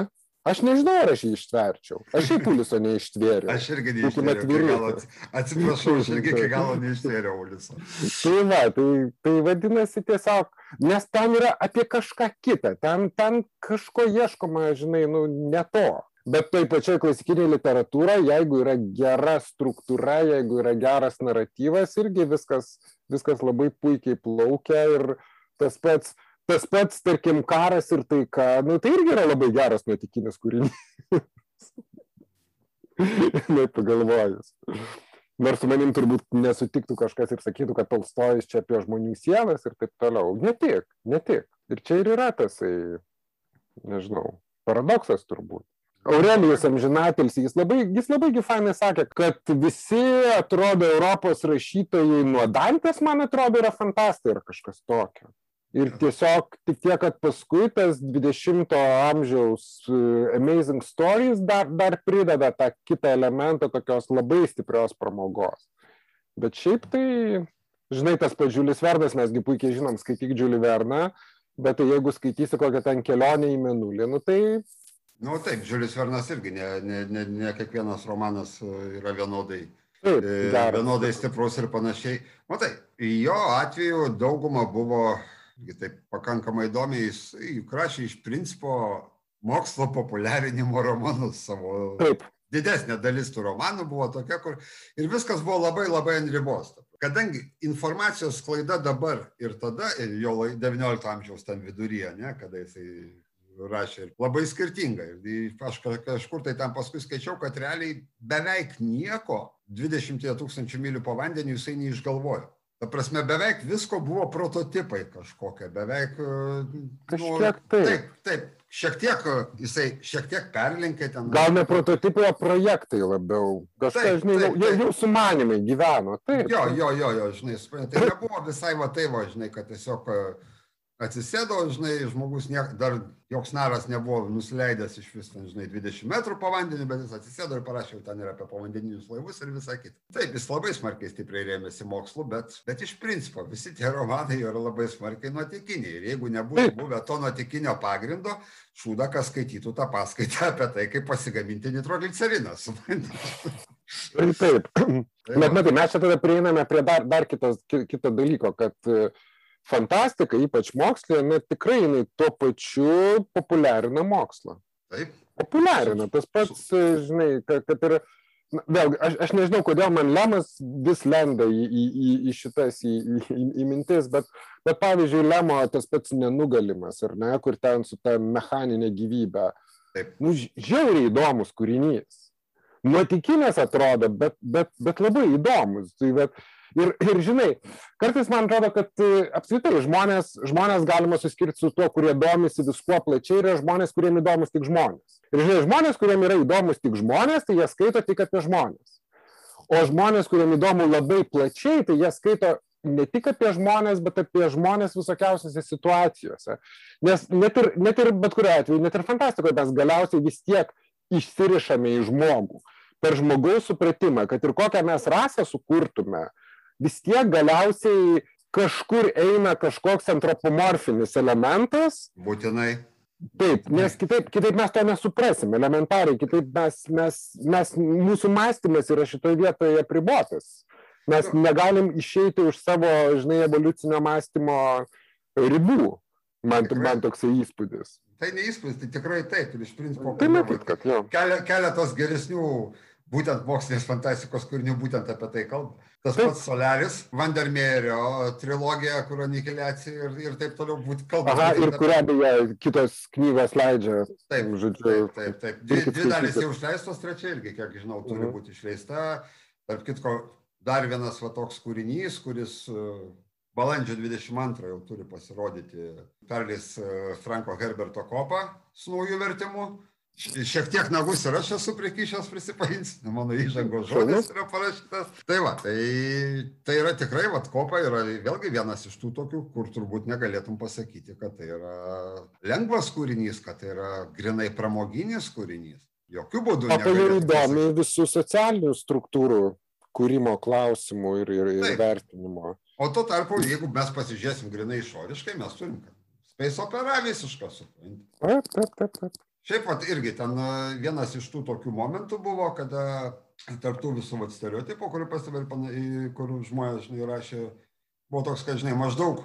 B: Aš nežinau, ar aš jį ištverčiau. Aš šiaip Uliso neištvėriau.
A: Aš irgi neištvėriau. Atsiprašau, aš irgi iki galo neištvėriau Uliso.
B: tai va, tai, tai vadinasi tiesiog, nes ten yra apie kažką kitą, ten, ten kažko ieškoma, žinai, nu, ne to. Bet toj pačioj klasikiniai literatūra, jeigu yra gera struktūra, jeigu yra geras naratyvas, irgi viskas, viskas labai puikiai plaukia ir tas pats, tas pats, tarkim, karas ir taika, nu, tai irgi yra labai geras nuotikinis kūrinys. (laughs) Net pagalvojus. Nors su manim turbūt nesutiktų kažkas ir sakytų, kad Tolstojus čia apie žmonių sielas ir taip toliau. Ne tik, ne tik. Ir čia ir yra tasai, nežinau, paradoksas turbūt. Aurelijus Amžinatelis, jis labai, jis labai fainai sakė, kad visi atrodo Europos rašytojai nuo Dantės, man atrodo, yra fantastai ir kažkas tokio. Ir tiesiog tik tiek, kad paskui tas 20-ojo amžiaus e, Amazing Stories dar, dar prideda tą kitą elementą tokios labai stiprios pramogos. Bet šiaip tai, žinai, tas pats Džiulis Vernas, mesgi puikiai žinom, skaityk Džiulį Verną, bet tai jeigu skaitysi kokią ten kelionę į menulį, nu tai...
A: Nu taip, Žiulis Vernas irgi, ne, ne, ne, ne kiekvienas romanas e, yra vienodai,
B: Taip,
A: e,
B: geras.
A: vienodai stiprus ir panašiai. Matai, jo atveju dauguma buvo taip pakankamai įdomiai, jis juk rašė iš principo mokslo populiarinimo romanus savo
B: Taip,
A: didesnė dalis tų romanų buvo tokia, kur ir viskas buvo labai labai ant ribos. Kadangi informacijos sklaida dabar ir tada, ir jo lai- 19 amžiaus ten viduryje, ne, kada jisai rašė ir labai skirtinga. Ir aš ka- kažkur tai ten paskui skaičiau, kad realiai beveik nieko 20 tūkstančių mylių po vandeniu jisai neišgalvojo. Ta prasme, beveik visko buvo prototipai kažkokie, beveik... e, nu,
B: Kažkiek taip.
A: Taip, taip, šiek tiek e, jisai šiek tiek perlinkė ten.
B: gal ne prototipai, o projektai labiau. Kažkas, žinai,
A: taip,
B: jau, jau sumanimai gyveno. Taip.
A: Jo, jo, jo, jo, žinai, tai nebuvo visai va tai, va, žinai, kad tiesiog e, atsisėdo, žinai, žmogus ne, dar joks naras nebuvo nusileidęs iš vis, ten, žinai, 20 metrų po vandeniu, bet jis atsisėdo ir parašė jau ten ir apie povandeninius laivus ir visą kitą. Taip, jis labai smarkiai stipriai rėmėsi mokslu, bet, bet iš principo visi tie romanai yra labai smarkiai nuotikiniai. Ir jeigu nebūtų buvę to nuotikinio pagrindo, šūda, kas skaitytų tą paskaitą apie tai, kaip pasigaminti nitrogliceriną. supranti?
B: Taip, taip.
A: Tai
B: Bet matai, mes čia tada prieiname prie dar, dar kitos, ki- kito dalyko, kad e, fantastika, ypač mokslė, na, tikrai jinai tuo pačiu populiarina mokslą.
A: Taip,
B: Populiarina. Tas pats, e, žinai, kad, kad ir, na, vėlgi, aš, aš nežinau, kodėl man Lemas vis lenda į, į, į, į šitas, į, į, į mintis, bet, bet pavyzdžiui, Lemo tas pats nenugalimas, ar ne, kur ten su ta mechaninė gyvybė.
A: Taip.
B: Nu, žiauriai įdomus kūrinys. Nuotikinės atrodo, bet, bet, bet labai įdomus. Tai, bet, ir, ir žinai, kartais man atrodo, kad e, apskritai žmonės, žmonės galima suskirti su tuo, kurie domisi viskuo plačiai, yra žmonės, kuriems įdomus tik žmonės. Ir žinai, žmonės, kuriems yra įdomus tik žmonės, tai jie skaito tik apie žmonės. O žmonės, kuriems įdomu labai plačiai, tai jie skaito ne tik apie žmonės, bet apie žmonės visokiausiose situacijose. Nes net ir, net ir bet kuriuo atveju, net ir fantastikoje mes galiausiai vis tiek išsirišame į žmogų. Per žmogaus supratimą, kad ir kokią mes rasę sukurtume, vis tiek galiausiai kažkur eina kažkoks antropomorfinis elementas,
A: būtinai.
B: Taip, nes kitaip, kitaip mes to nesuprasim, elementariai, kitaip mes, mes, mes, mūsų mąstymas yra šitoje vietoje apribotas. Mes negalim išeiti už savo, žinai, evoliucinio mąstymo ribų. Man,
A: Tikrai.
B: man toksai įspūdis.
A: Tai neįspūdis, tai tikrai taip. Ir iš principo,
B: Tai matyt, kad
A: kelia, keletas geresnių būtent mokslinės fantastikos kūrinių būtent apie tai kalba. Tas
B: Taip.
A: pats Solaris, Vandermeerio trilogija, kur anikiliacija ir, ir taip toliau būt kalba.
B: Aha, ir kurią beje kitos knygos leidžia.
A: Taip,
B: žodžiu,
A: taip, taip, taip. Dvi, dvi dalys jau išleistos, trečia irgi, kiek žinau, turi
B: Mhm.
A: būti išleista. Tarp kitko, dar vienas va toks kūrinys, kuris e, balandžio 22 jau turi pasirodyti. Perlis e, Franko Herberto kopą su naujų vertimu. Šiek tiek nagus ir aš esu prikišęs, prisipažinsiu, mano įžangos žodis yra parašytas. Tai va, tai, tai yra tikrai, va, kopa yra vėlgi vienas iš tų tokių, kur turbūt negalėtum pasakyti, kad tai yra lengvas kūrinys, kad tai yra grinai pramoginis kūrinys. Jokių būdų.
B: Ir
A: negalėtum
B: įdomi visų socialinių struktūrų kūrimo klausimų ir, ir, ir
A: Taip.
B: vertinimo.
A: O tuo tarpu, jeigu mes pasižiūrėsim grinai išoriškai, mes turim kad Space opera visišką supranti.
B: Taip, taip, taip. taip.
A: Šiaip pat irgi ten vienas iš tų tokių momentų buvo, kada tarptų visų vat, stereotipų, kurių pastebė, ir kur žmonės žinai, rašė, buvo toks, kad žinai, maždaug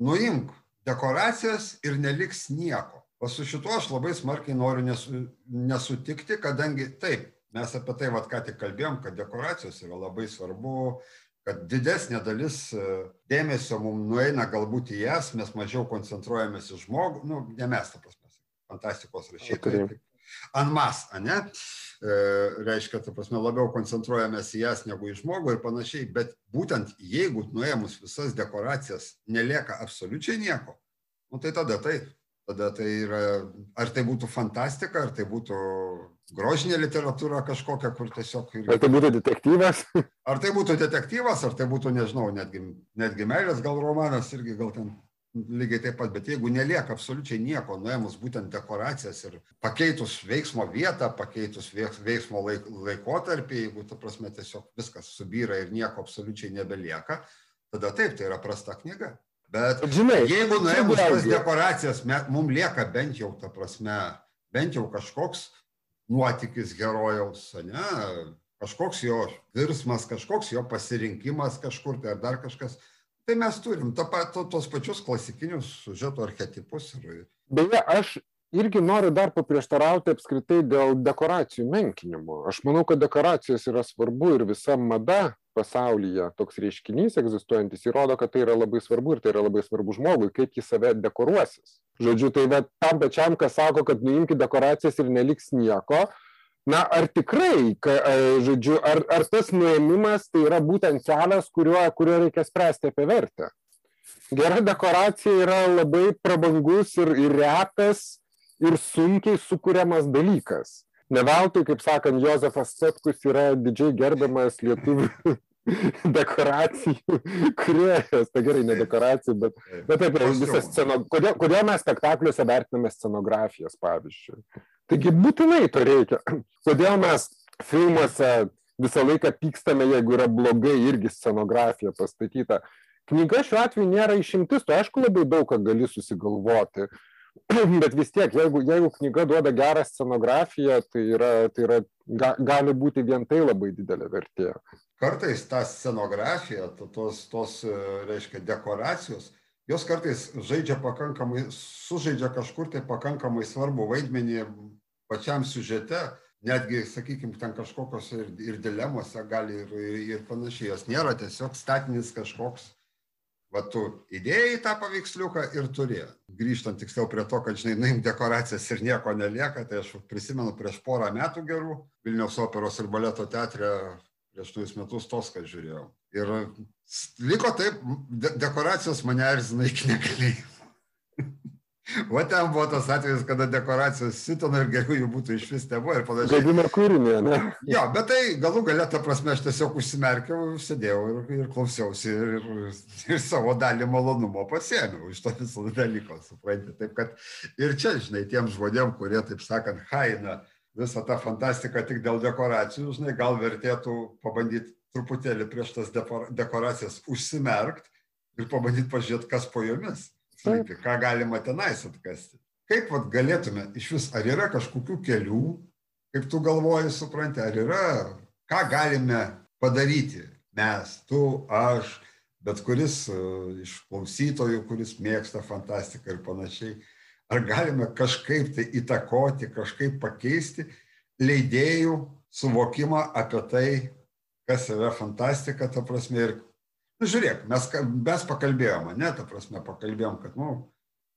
A: nuimk dekoracijas ir neliks nieko. O su šituo aš labai smarkiai noriu nesu, nesutikti, kadangi taip, mes apie tai vat, ką tik kalbėjom, kad dekoracijos yra labai svarbu, kad didesnė dalis e, dėmesio mums nueina galbūt į jas, mes mažiau koncentruojamės į žmogų, nu, ne mes, ta prasme, fantastikos rašytojai. Kaip Anmas, ne? E, reiškia, ta prasme, labiau koncentruojamės į jas negu į žmogų ir panašiai, bet būtent jeigu nuėmus visas dekoracijas nelieka absoliučiai nieko, nu, tai tada taip. Tada tai yra, ar tai būtų fantastika, ar tai būtų grožinė literatūra kažkokia, kur tiesiog... irgi-
B: Ar tai būtų detektyvas?
A: Ar tai būtų detektyvas, ar tai būtų, nežinau, netgi, netgi meilės gal romanas, irgi gal ten lygiai taip pat, bet jeigu nelieka absoliučiai nieko, nuėmus būtent dekoracijas ir pakeitus veiksmo vietą, pakeitus veiks- veiksmo laik, laikotarpį, jeigu, ta prasme, tiesiog viskas subyra ir nieko absoliučiai nebelieka, tada taip, tai yra prasta knyga. Bet, žinai, jeigu nuėmus tas dekoracijas, mums lieka bent jau, ta prasme, bent jau kažkoks nuotykis herojaus, ne, kažkoks jo virsmas, kažkoks jo pasirinkimas kažkur tai ar dar kažkas. Tai mes turim to, to, tos pačius klasikinius sužeto archetipus. Ir...
B: Beje, aš irgi noriu dar paprieštarauti apskritai dėl dekoracijų menkinimo. Aš manau, kad dekoracijos yra svarbu ir visa mada pasaulyje toks reiškinys egzistuojantis įrodo, kad tai yra labai svarbu ir tai yra labai svarbu žmogui, kaip jis save dekoruosis. Žodžiu, tai bet tam pačiam, kas sako, kad nuimkite dekoracijas ir neliks nieko, na ar tikrai ka žodžiu ar ar tas nuėmimas tai yra būtent kelias kuriuo kuriuo reikia spręsti apie vertę gera dekoracija yra labai prabangus ir ir retas ir sunkiai sukuriamas dalykas ne veltui kaip sakant jozefas sutkus yra didžiai gerbiamas lietuvių (laughs) dekoracijų kūrėjas, tai gerai, ne dekoracijų, bet, bet apie visą sceną. Kodėl, kodėl mes spektakliuose vertiname scenografijas, pavyzdžiui? Taigi būtinai to reikia. (clears throat) Kodėl mes filmuose visą laiką pykstame, jeigu yra blogai irgi scenografija pastatyta. Knyga šiuo atveju nėra išimtis, tu aišku labai daug ką gali susigalvoti, (clears throat) bet vis tiek, jeigu, jeigu knyga duoda gerą scenografiją, tai, yra, tai yra, ga, gali būti vien tai labai didelė vertė.
A: Kartais ta scenografija, tos, tos reiškia, dekoracijos, jos kartais žaidžia pakankamai, sužaidžia kažkur tai pakankamai svarbu vaidmenį pačiam siužete, netgi, sakykime, ten kažkokios ir, ir dilemose gali ir, ir, ir panašiai, jos nėra tiesiog statinis kažkoks, va tu įdėjai tą paveiksliuką ir turi. Grįžtant tiksliau prie to, kad, žinai, naim dekoracijas ir nieko nelieka, tai aš prisimenu prieš porą metų gerų Vilniaus operos ir baleto teatre prieš tuos metus toską žiūrėjau. Ir liko taip, de dekoracijos mane erzina iki negalėjimo. O ten buvo tas atvejis, kada dekoracijos sitino ir geriau jų būtų iš vis nebuvo ir panašiai.
B: Gadina kūrinį, ne?
A: Jo, bet tai galų galę, ta prasme, aš tiesiog užsimerkiau, sėdėjau ir, ir klausiausi ir, ir, ir savo dalį malonumo pasėmiau iš to viso dalyko, suprantate. Taip kad ir čia, žinai, tiem žmonėm, kurie, taip sakant, haina visą tą fantastiką tik dėl dekoracijų, žinai, gal vertėtų pabandyti truputėlį prieš tas dekoracijas užsimerkt ir pabandyti pažiūrėti, kas po jomis slypi, ką galima tenais atkasti. Kaip vat, galėtume iš vis, ar yra kažkokių kelių, kaip tu galvoji, supranti, ar yra, ką galime padaryti mes, tu, aš, bet kuris uh, iš klausytojų, kuris mėgsta fantastiką ir panašiai, ar galime kažkaip tai įtakoti, kažkaip pakeisti leidėjų suvokimą apie tai, kas yra fantastika, ta prasme, ir, nu, žiūrėk, mes, mes pakalbėjome, ne, ta prasme, pakalbėjom, kad, nu,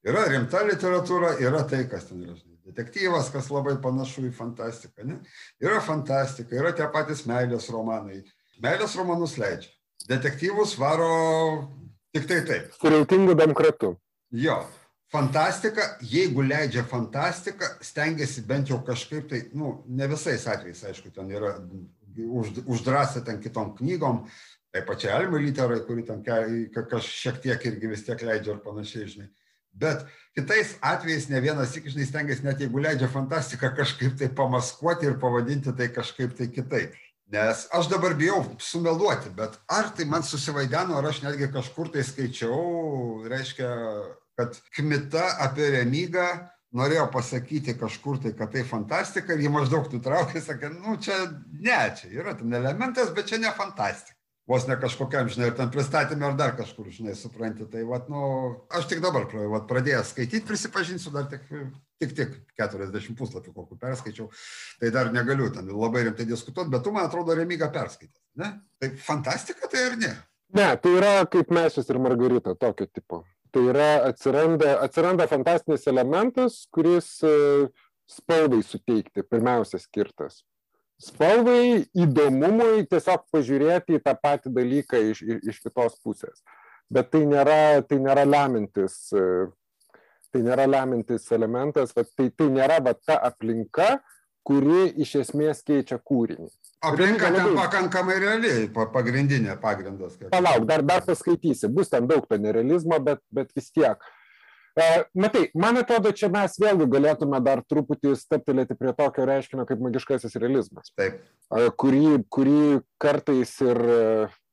A: yra rimta literatūra, yra tai, kas ten yra, detektyvas, kas labai panašu į fantastiką, ne, yra fantastika, yra tie patys meilės romanai, meilės romanus leidžia, detektyvus varo tik tai taip.
B: Su reitingu demokratu.
A: Jo, fantastika, jeigu leidžia fantastika, stengiasi bent jau kažkaip tai, nu, ne visais atvejais, aišku, ten yra uždrasę ten kitom knygom, tai pačiai Almai literai, kuri ten kažkas šiek tiek irgi vis tiek leidžia ir panašiai, žinai. Bet kitais atvejais ne vienas tik, žinai, stengiasi net jeigu leidžia fantastiką kažkaip tai pamaskuoti ir pavadinti tai kažkaip tai kitaip. Nes aš dabar bijau sumeluoti, bet ar tai man susivaideno, ar aš netgi kažkur tai skaičiau, reiškia, kad kmita apie remygą norėjo pasakyti kažkur tai, kad tai fantastika ir jį maždaug nutraukė, sakė, nu čia ne, čia yra ten elementas, bet čia ne fantastika. Vos ne kažkokiam, žinai, ir ten pristatymė ar dar kažkur, žinai, supranti. Tai, vat, nu, aš tik dabar vat, pradėjęs skaityti, prisipažinsiu, dar tik, tik, tik 40 puslapių kokių perskaičiau, tai dar negaliu ten labai rimtai diskutuoti, bet tu, man atrodo, remygą perskaitęs, ne? Tai fantastika tai ar ne?
B: Ne, tai yra kaip mes ir Margarita, tokio tipo. Tai yra atsiranda, atsiranda fantastinis elementas, kuris e, spalvai suteikti pirmiausia skirtas. Spalvai įdomumui tiesiog pažiūrėti į tą patį dalyką iš, iš kitos pusės. Bet tai nėra, tai nėra lemintis, tai nėra lemintis elementas, tai, tai nėra va, ta aplinka, kuri iš esmės keičia kūrinį.
A: Aplinka ten pakankamai realiai, pagrindinė pagrindas.
B: Palauk, dar, dar paskaitysi, bus ten daug to nerealizmo, bet, bet vis tiek. E, matai, man atrodo, čia mes vėlgi galėtume dar truputį steptelėti prie tokio reiškinio kaip magiškasis realizmas.
A: Taip.
B: E, kurį, kurį kartais ir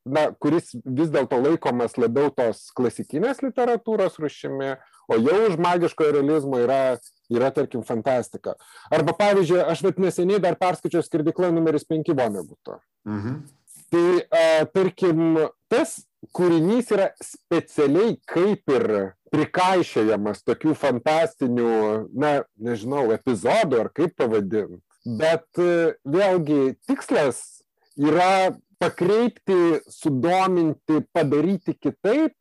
B: na, kuris vis dėlto laikomas labiau tos klasikinės literatūros rušimi, o jau už magiško realizmo yra, yra tarkim, fantastika. Arba, pavyzdžiui, aš vat neseniai dar perskaičiau skirdiklą numeris 5 Voneguto. Mhm. Tai, a, tarkim, tas kūrinys yra specialiai kaip ir prikaišėjamas tokių fantastinių, na, nežinau, epizodų ar kaip pavadinti. Bet vėlgi tikslas yra pakreipti, sudominti, padaryti kitaip,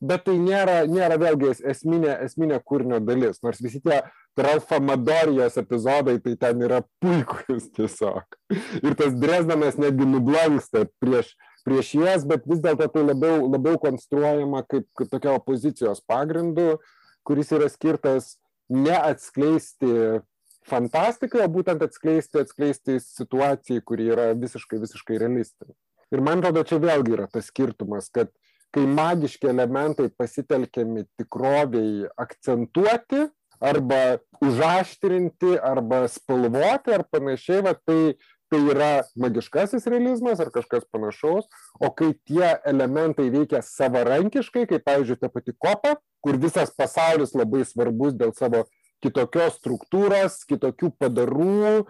B: bet tai nėra, nėra vėlgi esminė, esminė kūrinio dalis. Nors visi tie Ralfa Madorijos epizodai, tai ten yra puikus tiesiog. Ir tas Dresdenas netgi nublanksta prieš, prieš jas, bet vis dėlto tai labiau, labiau konstruojama kaip, kaip tokia opozicijos pagrindu, kuris yra skirtas neatskleisti fantastikai, o būtent atskleisti, atskleisti situacijai, kuri yra visiškai, visiškai realistinė. Ir man atrodo, čia vėlgi yra tas skirtumas, kad kai magiški elementai pasitelkiami tikroviai akcentuoti arba užaštrinti arba spalvoti ar panašiai, va, tai, tai yra magiškasis realizmas ar kažkas panašaus, o kai tie elementai veikia savarankiškai, kaip pavyzdžiui ta pati kopa, kur visas pasaulis labai svarbus dėl savo kitokios struktūros, kitokių padarų,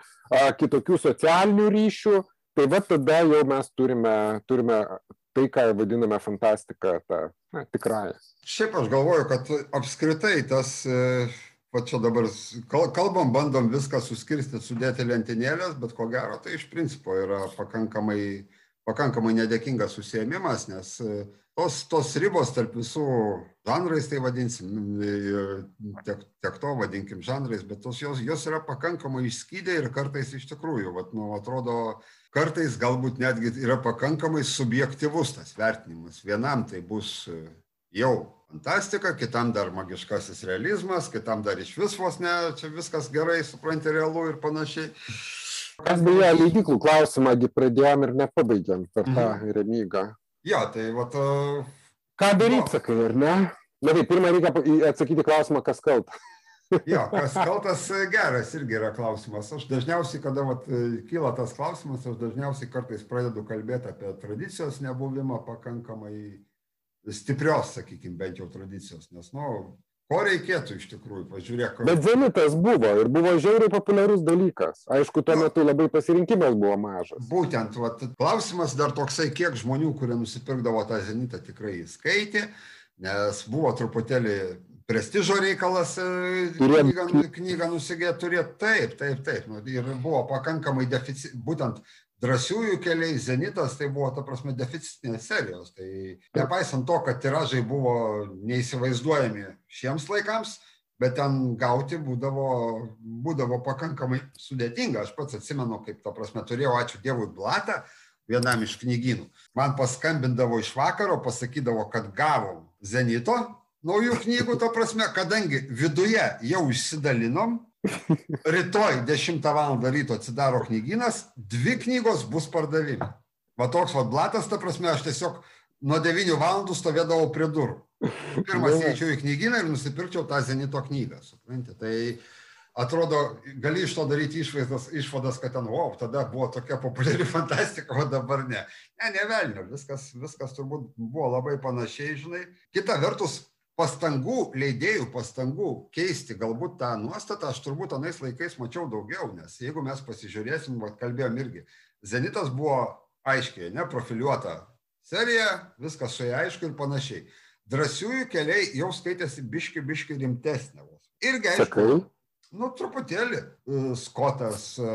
B: kitokių socialinių ryšių, tai va tada jau mes turime, turime tai, ką vadiname fantastika, tą tikrąją.
A: Šiaip aš galvoju, kad apskritai tas, va čia dabar kalbam, bandom viską suskirstyti, sudėti lentynėlės, bet ko gero tai iš principo yra pakankamai, pakankamai nedėkingas susėmimas, nes tos, tos ribos tarp visų žanrais, tai vadinsim, tiek, tiek to vadinkim žanrais, bet tos jos, jos yra pakankamai išskydę ir kartais iš tikrųjų, vat, nu, atrodo, kartais galbūt netgi yra pakankamai subjektivus tas vertinimas. Vienam tai bus jau fantastika, kitam dar magiškasis realizmas, kitam dar iš vis vos ne, čia viskas gerai, supranti, realu ir panašiai.
B: Kas beje, leidiklų klausimą pradėjom ir nepabaigėm per tą mhm. remygą.
A: Jo, tai vat.
B: Ką daryti, sakai, ar ne? Na tai pirmą reikia atsakyti klausimą, kas kaltas. (laughs)
A: jo, kas (laughs) kaltas geras irgi yra klausimas. Aš dažniausiai, kada vat, kyla tas klausimas, aš dažniausiai kartais pradedu kalbėti apie tradicijos nebuvimą pakankamai stiprios, sakykime, bent jau tradicijos. Nes, nu, Ko reikėtų iš tikrųjų, pažiūrėk.
B: Bet zenitas buvo ir buvo žiauriai populiarus dalykas. Aišku, tuo metu labai pasirinkimas buvo mažas.
A: Būtent, vat, klausimas dar toksai, kiek žmonių, kurie nusipirkdavo tą zenitą, tikrai įskaitė, nes buvo truputėlį prestižo reikalas e, knygą, knygą nusigėti turėti. Taip, taip, taip. Nu, ir buvo pakankamai deficit, būtent drąsiųjų keliai zenitas tai buvo ta prasme deficitinės serijos. Tai nepaisant to kad tiražai buvo neįsivaizduojami šiems laikams bet ten gauti būdavo būdavo pakankamai sudėtinga. Aš pats atsimenu kaip ta prasme turėjau ačiū dievui blatą vienam iš knygynų. Man paskambindavo iš vakaro pasakydavo kad gavom zenito naujų knygų ta prasme kadangi viduje jau išsidalinom rytoj 10 val. ryto atsidaro knygynas, dvi knygos bus pardavime. Va toks va blatas, ta prasme, aš tiesiog nuo 9 val. stovėdavau prie durų. Pirmas įeičiau į knygyną ir nusipirkčiau tą Zenito knygą. Suprantate? Tai atrodo, gali iš to daryti išvaizdas, išvadas, kad ten, wow, tada buvo tokia populiari (laughs) fantastika, o dabar ne. Ne, ne velnio, viskas, viskas turbūt buvo labai panašiai, žinai. Kita vertus, pastangų leidėjų pastangų keisti galbūt tą nuostatą aš turbūt anais laikais mačiau daugiau nes jeigu mes pasižiūrėsim vat kalbėjom irgi zenitas buvo aiškiai ane profiliuota serija viskas su ja aišku ir panašiai drąsiųjų keliai jau skaitėsi biški biški rimtesnė irgi aišku Nu, truputėlį. E, Skotas, e,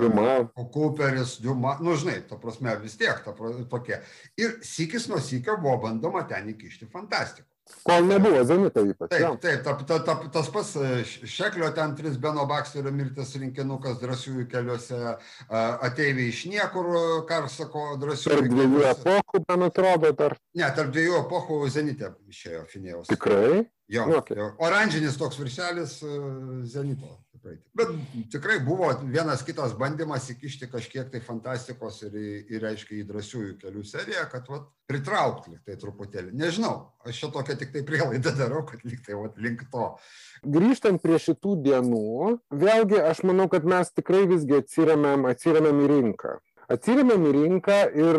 A: Diuma. Cooperis, Diuma, nu, žinai, ta prasme, vis tiek ta, tokie. Ir sykis nuo sykio buvo bandoma ten įkišti fantastiką.
B: Kol nebuvo Zenito ypač.
A: Taip, taip ta, ta, ta, tas pats e, Šeklio ten tris Beno Baksterio mirtis rinkinukas drąsiųjų keliuose, ateiviai iš niekur, Karsako drąsiųjų.
B: Tarp dviejų epochų, man atrodo, dar.
A: Ne, tarp dviejų epochų Zenitė išėjo Finėjaus.
B: Tikrai?
A: Jo, okay. jo, oranžinis toks viršelis e, Zenito tikrai. Bet tikrai buvo vienas kitas bandymas įkišti kažkiek tai fantastikos ir, ir aiškiai, į drąsiųjų kelių seriją, kad vat, pritraukti tai truputėlį. Nežinau, aš čia tokią tik tai prielaidą darau, kad lyg tai vat, link to.
B: Grįžtant prie šitų dienų, vėlgi aš manau, kad mes tikrai visgi atsiriamėm, atsiriamėm į rinką. atsirėmėm į rinką ir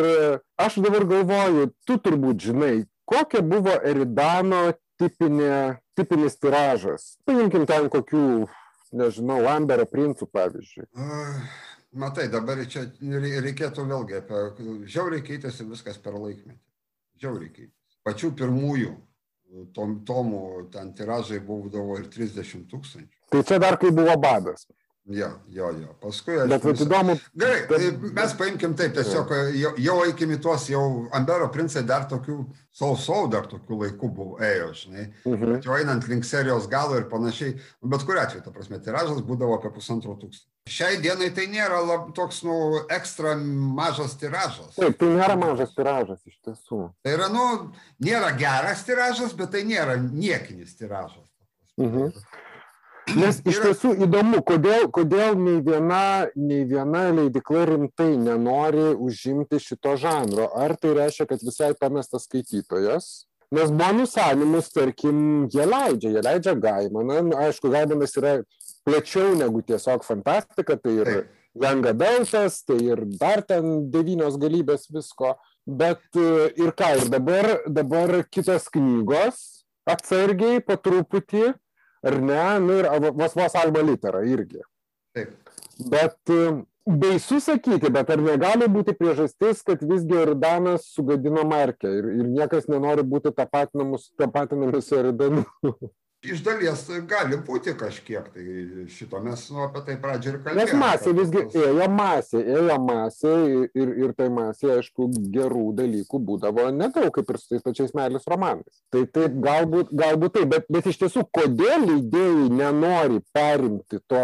B: aš dabar galvoju, tu turbūt žinai, kokia buvo Eridano tipinė, tipinis tiražas. Paimkim ten kokių, nežinau, Amberio princų pavyzdžiui.
A: Matai, dabar čia reikėtų vėlgi apie, žiauriai keitėsi viskas per laikmetį. Žiauriai keitėsi. Pačių pirmųjų tom, tomų ten tiražai būdavo ir 30 tūkstančių.
B: Tai čia dar kai buvo badas.
A: Jo, jo, jo. Paskui.
B: Bet vis įdomu.
A: Gerai, tai mes paimkim taip, tiesiog jau, jau eikim į tuos, jau Ambero princai dar tokių, sausau dar tokių laikų buvo, ėjo, žinai. Uh -huh. Jau einant link serijos galo ir panašiai. Bet kuriu atveju, ta prasme, tiražas būdavo apie pusantro tūkstančio. Šiai dienai tai nėra lab, toks, nu, ekstra mažas tiražas.
B: Taip, tai nėra mažas tiražas iš tiesų.
A: Tai yra, nu, nėra geras tiražas, bet tai nėra niekinis tiražas. Uh -huh.
B: Nes iš tiesų įdomu, kodėl, kodėl nei, viena, nei viena leidikla rimtai nenori užimti šito žanro. Ar tai reiškia, kad visai pamestas skaitytojas? Nes bonus animus, tarkim, jie leidžia, jie leidžia Gaimaną. Nu, aišku, Gaimanas yra plačiau negu tiesiog fantastika, tai ir Young Adultas, tai ir dar ten devynios galybės visko. Bet ir ką, ir dabar, dabar kitos knygos atsargiai, po truputį ar ne, nu ir vos vos alba litera irgi.
A: Taip.
B: Bet baisu sakyti, bet ar negali būti priežastis, kad visgi Erdanas sugadino markę ir, ir niekas nenori būti tapatinamas su Erdanu? (laughs)
A: Iš dalies gali būti kažkiek, tai šito mes nu, apie tai pradžią ir kalbėjome.
B: Nes masė visgi ėjo masė, ėjo masė ir, ir tai masė, aišku, gerų dalykų būdavo nedaug, kaip ir su tais pačiais meilės romanais. Tai taip, galbūt, galbūt taip, bet, bet iš tiesų, kodėl leidėjai nenori perimti to,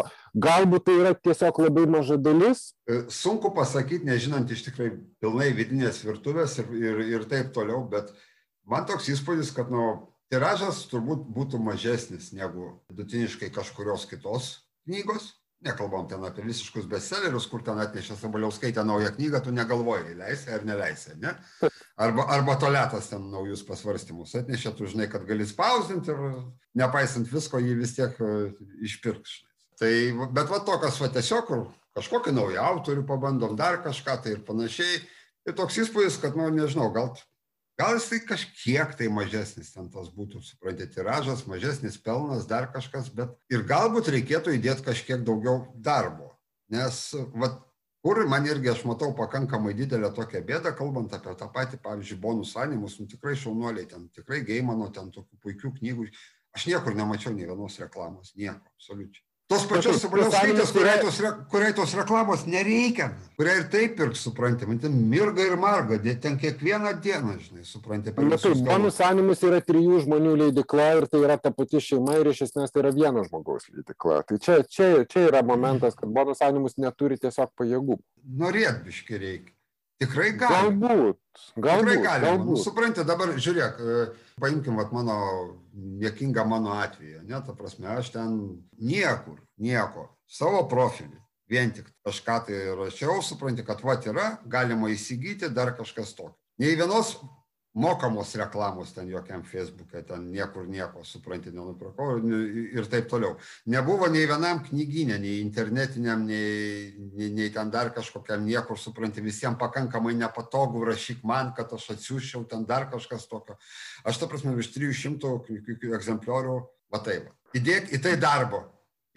B: galbūt tai yra tiesiog labai maža dalis?
A: Sunku pasakyti, nežinant iš tikrai pilnai vidinės virtuvės ir, ir, ir taip toliau, bet man toks įspūdis, kad nu, tiražas turbūt būtų mažesnis negu vidutiniškai kažkurios kitos knygos. Nekalbam ten apie visiškus bestsellerius, kur ten atnešė Sabaliauskaitę naują knygą, tu negalvoji, leisi ar neleisi, ne? Arba, arba toletas ten naujus pasvarstymus atnešė, tu žinai, kad gali spausdinti ir nepaisant visko, jį vis tiek e, išpirks. Tai, bet va tokios va tiesiog, kur kažkokį naują autorių pabandom, dar kažką tai ir panašiai. Ir toks įspūdis, kad, nu, nežinau, gal gal jisai kažkiek tai mažesnis ten tas būtų supranti tiražas mažesnis pelnas dar kažkas bet ir galbūt reikėtų įdėt kažkiek daugiau darbo. Nes vat kur man irgi aš matau pakankamai didelę tokią bėdą kalbant apie tą patį pavyzdžiui bonus animus nu tikrai šaunuoliai ten tikrai geimano ten tokių puikių knygų aš niekur nemačiau nei vienos reklamos nieko absoliučiai tos pačios Sabaliauskaitės, kuriai tos, kuriai tos reklamos nereikia, kuriai ir taip pirks, supranti, man ten mirga ir marga, ten kiekvieną dieną, žinai, supranti.
B: Na taip, bonus animus yra trijų žmonių leidikla ir tai yra ta pati šeima ir iš esmės tai yra vieno žmogaus leidikla. Tai čia, čia, čia yra momentas, kad bonus animus neturi tiesiog pajėgų.
A: Norėt biški reikia. Tikrai galima.
B: Galbūt. Galbūt.
A: Tikrai galima.
B: galbūt.
A: Nu, supranti, dabar žiūrėk, paimkim vat, mano niekingą mano atveju, ne, ta prasme, aš ten niekur, nieko, savo profilį, vien tik kažką tai rašiau, supranti, kad vat yra, galima įsigyti dar kažkas tokio. Nei vienos mokamos reklamos ten jokiam Facebook'e, ten niekur nieko, supranti, nenupirkau ir, taip toliau. Nebuvo nei vienam knyginė, nei internetiniam, nei, nei, nei ten dar kažkokiam niekur, supranti, visiems pakankamai nepatogu, rašyk man, kad aš atsiųščiau ten dar kažkas tokio. Aš, ta prasme, virš 300 egzempliorių, va taip. Įdėk į tai darbo,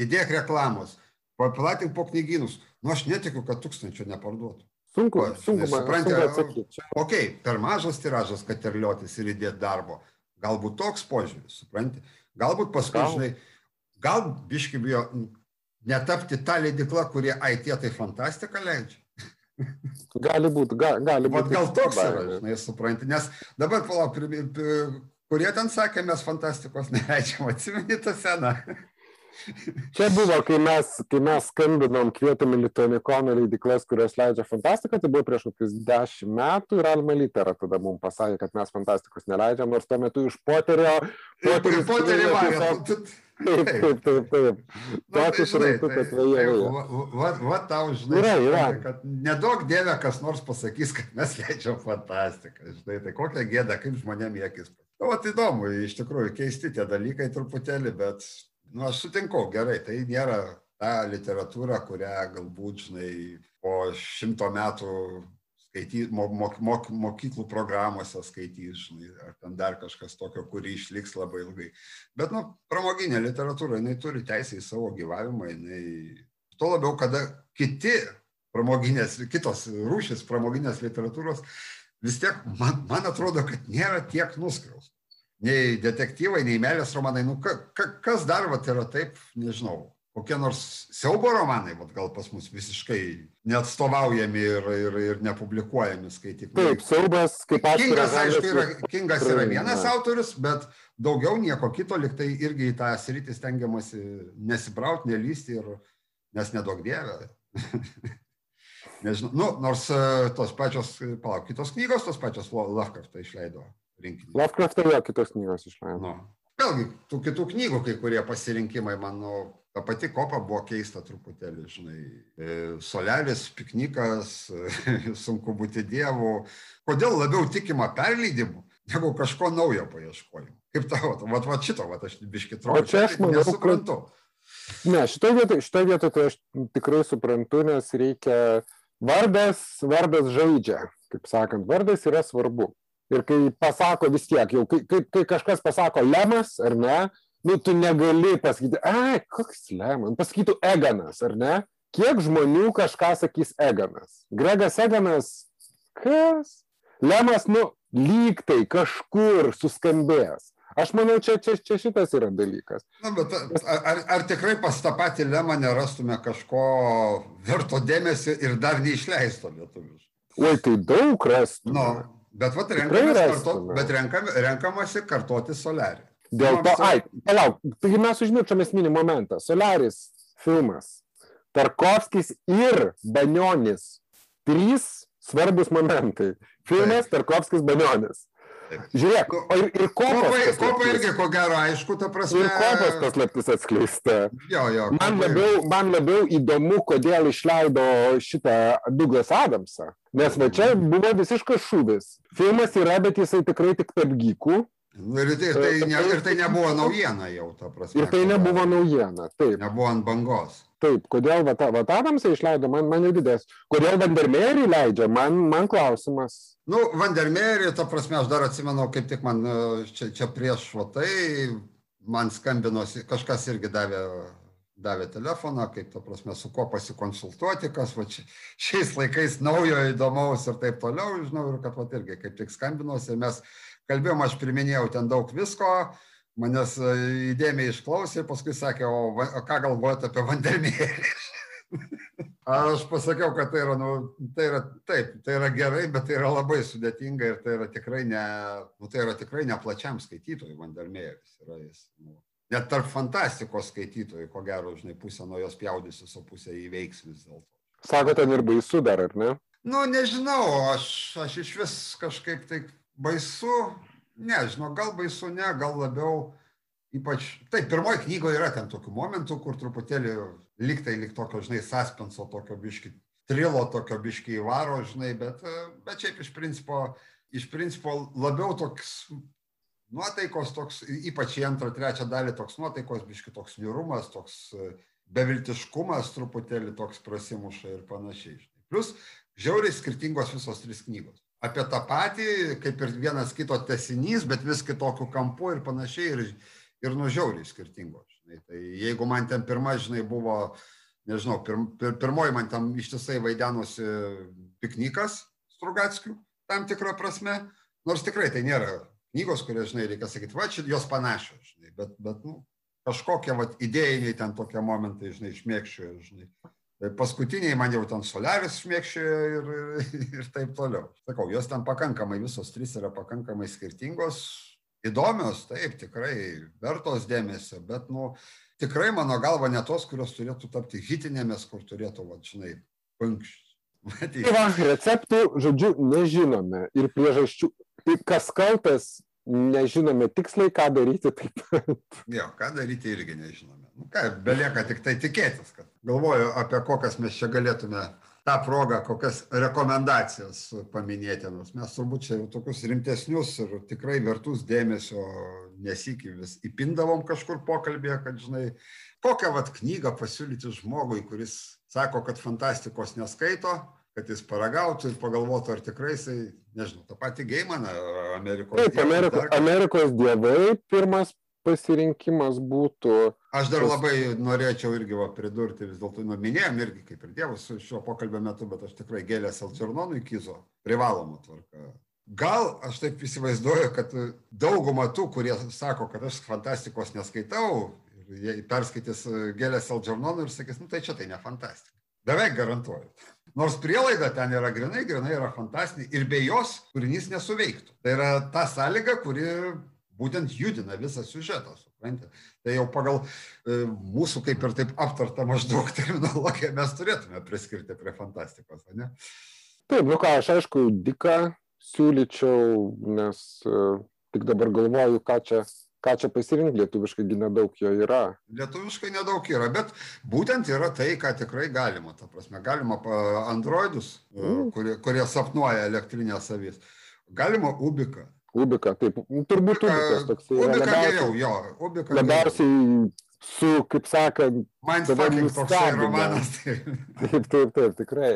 A: įdėk reklamos, paplatink po knygynus. Nu, aš netikiu, kad tūkstančio neparduotų.
B: Sunku, sunku,
A: supranti,
B: sunku atsakyti.
A: Ok, per mažas tiražas, kad terliotis ir įdėti darbo. Galbūt toks požiūris, supranti. Galbūt paskui,
B: Gal.
A: žinai, gal biški bijo netapti tą leidiklą, kurie IT tai fantastika leidžia.
B: Gali būti, ga, gali būti.
A: gal toks yra, žinai, supranti. Nes dabar, palauk, kurie ten sakė, mes fantastikos (laughs) neleidžiam, atsimeni tą seną.
B: Čia buvo, kai mes, kai mes skambinom, kvietėme Lituanikono leidiklas, kurios leidžia fantastiką, tai buvo prieš kokius dešimt metų ir Alma Litera tada mums pasakė, kad mes fantastikos neleidžiam, nors tuo metu iš Poterio...
A: Ir poterį
B: tiesiog- Taip, taip, taip, taip.
A: Na, tai žinai, tai,
B: kad
A: tai,
B: vėja.
A: va, va, tau, žinai,
B: Yra, yra.
A: kad nedaug dievė kas nors pasakys, kad mes leidžiam fantastiką, žinai, tai kokia gėda, kaip žmonėm į akis. O, vat įdomu, iš tikrųjų, keisti tie dalykai truputėlį, bet, nu, aš sutinku, gerai, tai nėra ta literatūra, kurią galbūt, žinai, po šimto metų skaitys, mok, mok, mokyklų programuose skaitys, žinai, ar ten dar kažkas tokio, kuri išliks labai ilgai. Bet, nu, pramoginė literatūra, jinai turi teisę į savo gyvavimą, jinai... Tuo labiau, kada kiti pramoginės, kitos rūšis pramoginės literatūros, vis tiek, man, man atrodo, kad nėra tiek nuskriaus. Nei detektyvai, nei meilės romanai, nu, ka, ka, kas dar, va, yra taip, nežinau, kokie nors siaubo romanai, vat, gal pas mus visiškai neatstovaujami ir, ir, ir nepublikuojami skaityti.
B: Taip, siaubas, kaip aš.
A: Kingas, aišku, yra, Kingas yra vienas autorius, bet daugiau nieko kito, liktai irgi į tą sritį stengiamasi nesibrauti, nelysti, ir, nes nedaug dievė. (laughs) Nežinau, nu, nors e, tos pačios, palauk, kitos knygos, tos pačios Lovecraft'ą išleido rinkinį.
B: Lovecraft'ą jo kitos knygos išleido. Nu.
A: Vėlgi, tų kitų knygų kai kurie pasirinkimai, mano, ta pati kopa buvo keista truputėlį, žinai, e, solelis, piknikas, (laughs) sunku būti dievu. Kodėl labiau tikima perleidimu, negu kažko naujo paieškojimu? Kaip tavo, vat, vat šito, vat aš biškit
B: atrodo. O čia aš manau, nesuprantu. Kad... Ne, šitoje vietoje šito vietoj tai aš tikrai suprantu, nes reikia vardas, vardas žaidžia, kaip sakant, vardas yra svarbu. Ir kai pasako vis tiek, jau kai, kai, kai kažkas pasako lemas ar ne, nu tu negali pasakyti, ai, koks lemas, pasakytų Eganas ar ne, kiek žmonių kažką sakys Eganas. Gregas Eganas, kas? Lemas, nu, lygtai kažkur suskambės. Aš manau, čia, čia, čia šitas yra dalykas.
A: Na, bet ar, ar tikrai pas tą patį lemą nerastume kažko verto dėmesio ir dar neišleisto lietuvius?
B: Oi, tai daug rastume.
A: Nu, bet, vat, karto, bet renkam, renkamasi kartoti solerį.
B: Dėl to, ai, palauk, taigi mes užmiršome esminį momentą. Solaris filmas. Tarkovskis ir Banionis. Trys svarbus momentai. Filmas, Tarkovskis, Banionis. Žiūrėk, o ir, ir kopas.
A: Kopa irgi, ko gero, aišku, ta prasme.
B: Ir kopas paslaptis atskleista.
A: Jo, jo.
B: Man labiau, man labiau įdomu, kodėl išleido šitą Douglas Adamsą. Nes va čia buvo visiškas šūvis. Filmas yra, bet jisai tikrai tik tarp gykų.
A: Nu, ir, tai, tai ne, ir tai nebuvo naujiena jau, ta prasme.
B: Ir tai nebuvo naujiena, taip.
A: Nebuvo ant bangos.
B: Taip, kodėl Vatadamsai išleido, man, man jau didės. Kodėl Vandermeerį leidžia, man, man klausimas.
A: Nu, Vandermeerį, ta prasme, aš dar atsimenu, kaip tik man e, čia, čia prieš švatai, man skambinosi, kažkas irgi davė, davė telefoną, kaip, ta prasme, su kuo pasikonsultuoti, kas va, čia, šiais laikais naujo, įdomaus ir taip toliau, žinau, ir kad va, irgi kaip tik skambinosi, mes kalbėjom, aš priminėjau ten daug visko, manęs e, įdėmiai išklausė, paskui sakė, o, o ką galvojate apie vandenėlį? (laughs) Aš pasakiau, kad tai yra, nu, tai yra taip, tai yra gerai, bet tai yra labai sudėtinga ir tai yra tikrai ne, nu, tai yra tikrai ne plačiam skaitytojui Vandermeeris. Nu, net tarp fantastikos skaitytojų, ko gero, žinai, pusę nuo jos pjaudysis, o pusę įveiks vis dėlto.
B: Sako, ten ir baisu dar, ar ne?
A: Nu, nežinau, aš, aš iš vis kažkaip tai baisu, ne, žinau, gal baisu, ne, gal labiau, ypač, taip, pirmoji knygoje yra ten tokių momentų, kur truputėlį liktai lik tokio, žinai, suspenso, tokio biški, trilo tokio biški įvaro, žinai, bet, bet šiaip iš principo, iš principo labiau toks nuotaikos, toks, ypač į antrą, trečią dalį toks nuotaikos, biški toks niurumas, toks beviltiškumas truputėlį toks prasimuša ir panašiai. Plus, žiauriai skirtingos visos trys knygos apie tą patį, kaip ir vienas kito tesinys, bet vis kitokiu kampu ir panašiai, ir, ir nužiauriai skirtingos. Žinai. Tai jeigu man ten pirma, žinai, buvo, nežinau, pir, pir, pirmoji man tam ištisai vaidenosi piknikas Strugatskių, tam tikrą prasme, nors tikrai tai nėra knygos, kurias, žinai, reikia sakyti, va, čia jos panašios, žinai, bet, bet, nu, kažkokie, va, idėjiniai ten tokie momentai, žinai, išmėgščiojo, žinai. Tai paskutiniai man jau ten Solaris šmėkščiojo ir, ir, ir taip toliau. Sakau, jos ten pakankamai, visos trys yra pakankamai skirtingos, įdomios, taip, tikrai vertos dėmesio, bet, nu, tikrai mano galva ne tos, kurios turėtų tapti hitinėmis, kur turėtų, va, žinai, pankščius.
B: Tai receptų, žodžiu, nežinome ir priežasčių, tai kas kaltas, nežinome tiksliai, ką daryti taip.
A: Jo, ką daryti irgi nežinome. Nu, ką, belieka tik tai tikėtis, kad galvoju apie kokias mes čia galėtume tą progą, kokias rekomendacijas paminėti. Nors mes turbūt čia jau tokius rimtesnius ir tikrai vertus dėmesio nesikį vis įpindavom kažkur pokalbėje, kad žinai, kokią vat knygą pasiūlyti žmogui, kuris sako, kad fantastikos neskaito, kad jis paragautų ir pagalvotų, ar tikrai jisai, nežinau, tą patį Geimaną, Amerikos
B: Taip,
A: dievus,
B: Ameriko. Amerikos dievai pirmas pasirinkimas būtų.
A: Aš dar labai norėčiau irgi va, pridurti, vis dėlto nu, minėjom irgi kaip ir dievas šio pokalbio metu, bet aš tikrai gėlės Alčernonui kyzo privaloma tvarka. Gal aš taip įsivaizduoju, kad dauguma tų, kurie sako, kad aš fantastikos neskaitau, jie perskaitys gėlės Alčernonui ir sakys, nu tai čia tai ne fantastika. Beveik garantuoju. Nors prielaida ten yra grinai, grinai yra fantastinė ir be jos kūrinys nesuveiktų. Tai yra ta sąlyga, kuri būtent judina visą siužetą, suprantate. Tai jau pagal e, mūsų kaip ir taip aptartą maždaug (laughs) terminologiją mes turėtume priskirti prie fantastikos, ne?
B: Taip, nu ką, aš aišku, diką siūlyčiau, nes uh, tik dabar galvoju, ką čia, ką čia pasirinkti, lietuviškai nedaug jo yra.
A: Lietuviškai nedaug yra, bet būtent yra tai, ką tikrai galima. Ta prasme, galima androidus, e,
B: Mm.
A: kurie, kurie sapnuoja elektrinės savys. Galima ubiką.
B: Ubika, taip, turbūt ubikas toksai
A: Ubika geriau, jo. Ubika
B: labiausiai su, kaip sakant,
A: Mindfucking
B: tave
A: toksai romanas. Tai.
B: Taip, taip, taip, tikrai.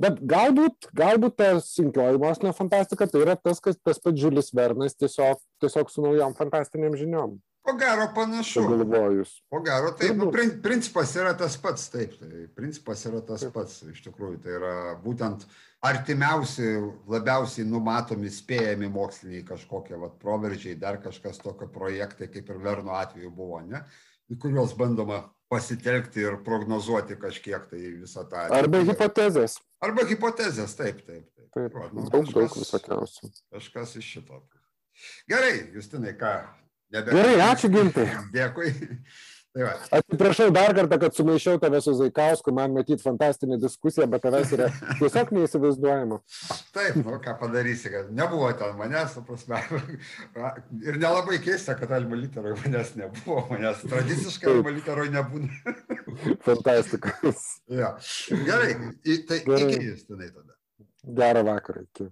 B: Bet galbūt, galbūt ta sunkioji mokslinė fantastika tai yra tas, kas tas pats Žiulis Vernas tiesiog, tiesiog su naujom fantastiniam žiniom.
A: Ko gero panašu.
B: Pagalvojus.
A: Ko gero, taip, nu, principas yra tas pats, taip, tai principas yra tas pats, iš tikrųjų, tai yra būtent artimiausi, labiausiai numatomi, spėjami moksliniai kažkokie vat, proveržiai, dar kažkas tokio projektai, kaip ir Verno atveju buvo, ne, į kuriuos bandoma pasitelkti ir prognozuoti kažkiek tai visą tą.
B: Arba hipotezės.
A: Arba hipotezės, taip, taip. taip.
B: Taip,
A: Va, nu,
B: daug, daug
A: kažkas-
B: visokiausių.
A: Kažkas iš šito. Gerai, Justinai, ką? Nebe...
B: Gerai, ačiū, Gintai. (laughs)
A: Dėkui. Tai va.
B: Atsiprašau dar kartą, kad sumaišiau tave su Zaikausku, man matyti fantastinė diskusija, bet tavęs yra (laughs) tiesiog neįsivaizduojama.
A: Taip, nu ką padarysi, kad nebuvo ten manęs, su prasme. (laughs) Ir nelabai keista, kad alma literoje manęs nebuvo, manęs tradiciškai alma literoje nebūna. (laughs)
B: Fantastikas.
A: Ja. Gerai, tai
B: Gerai.
A: iki justinai tada.
B: Gerą vakarą. Iki.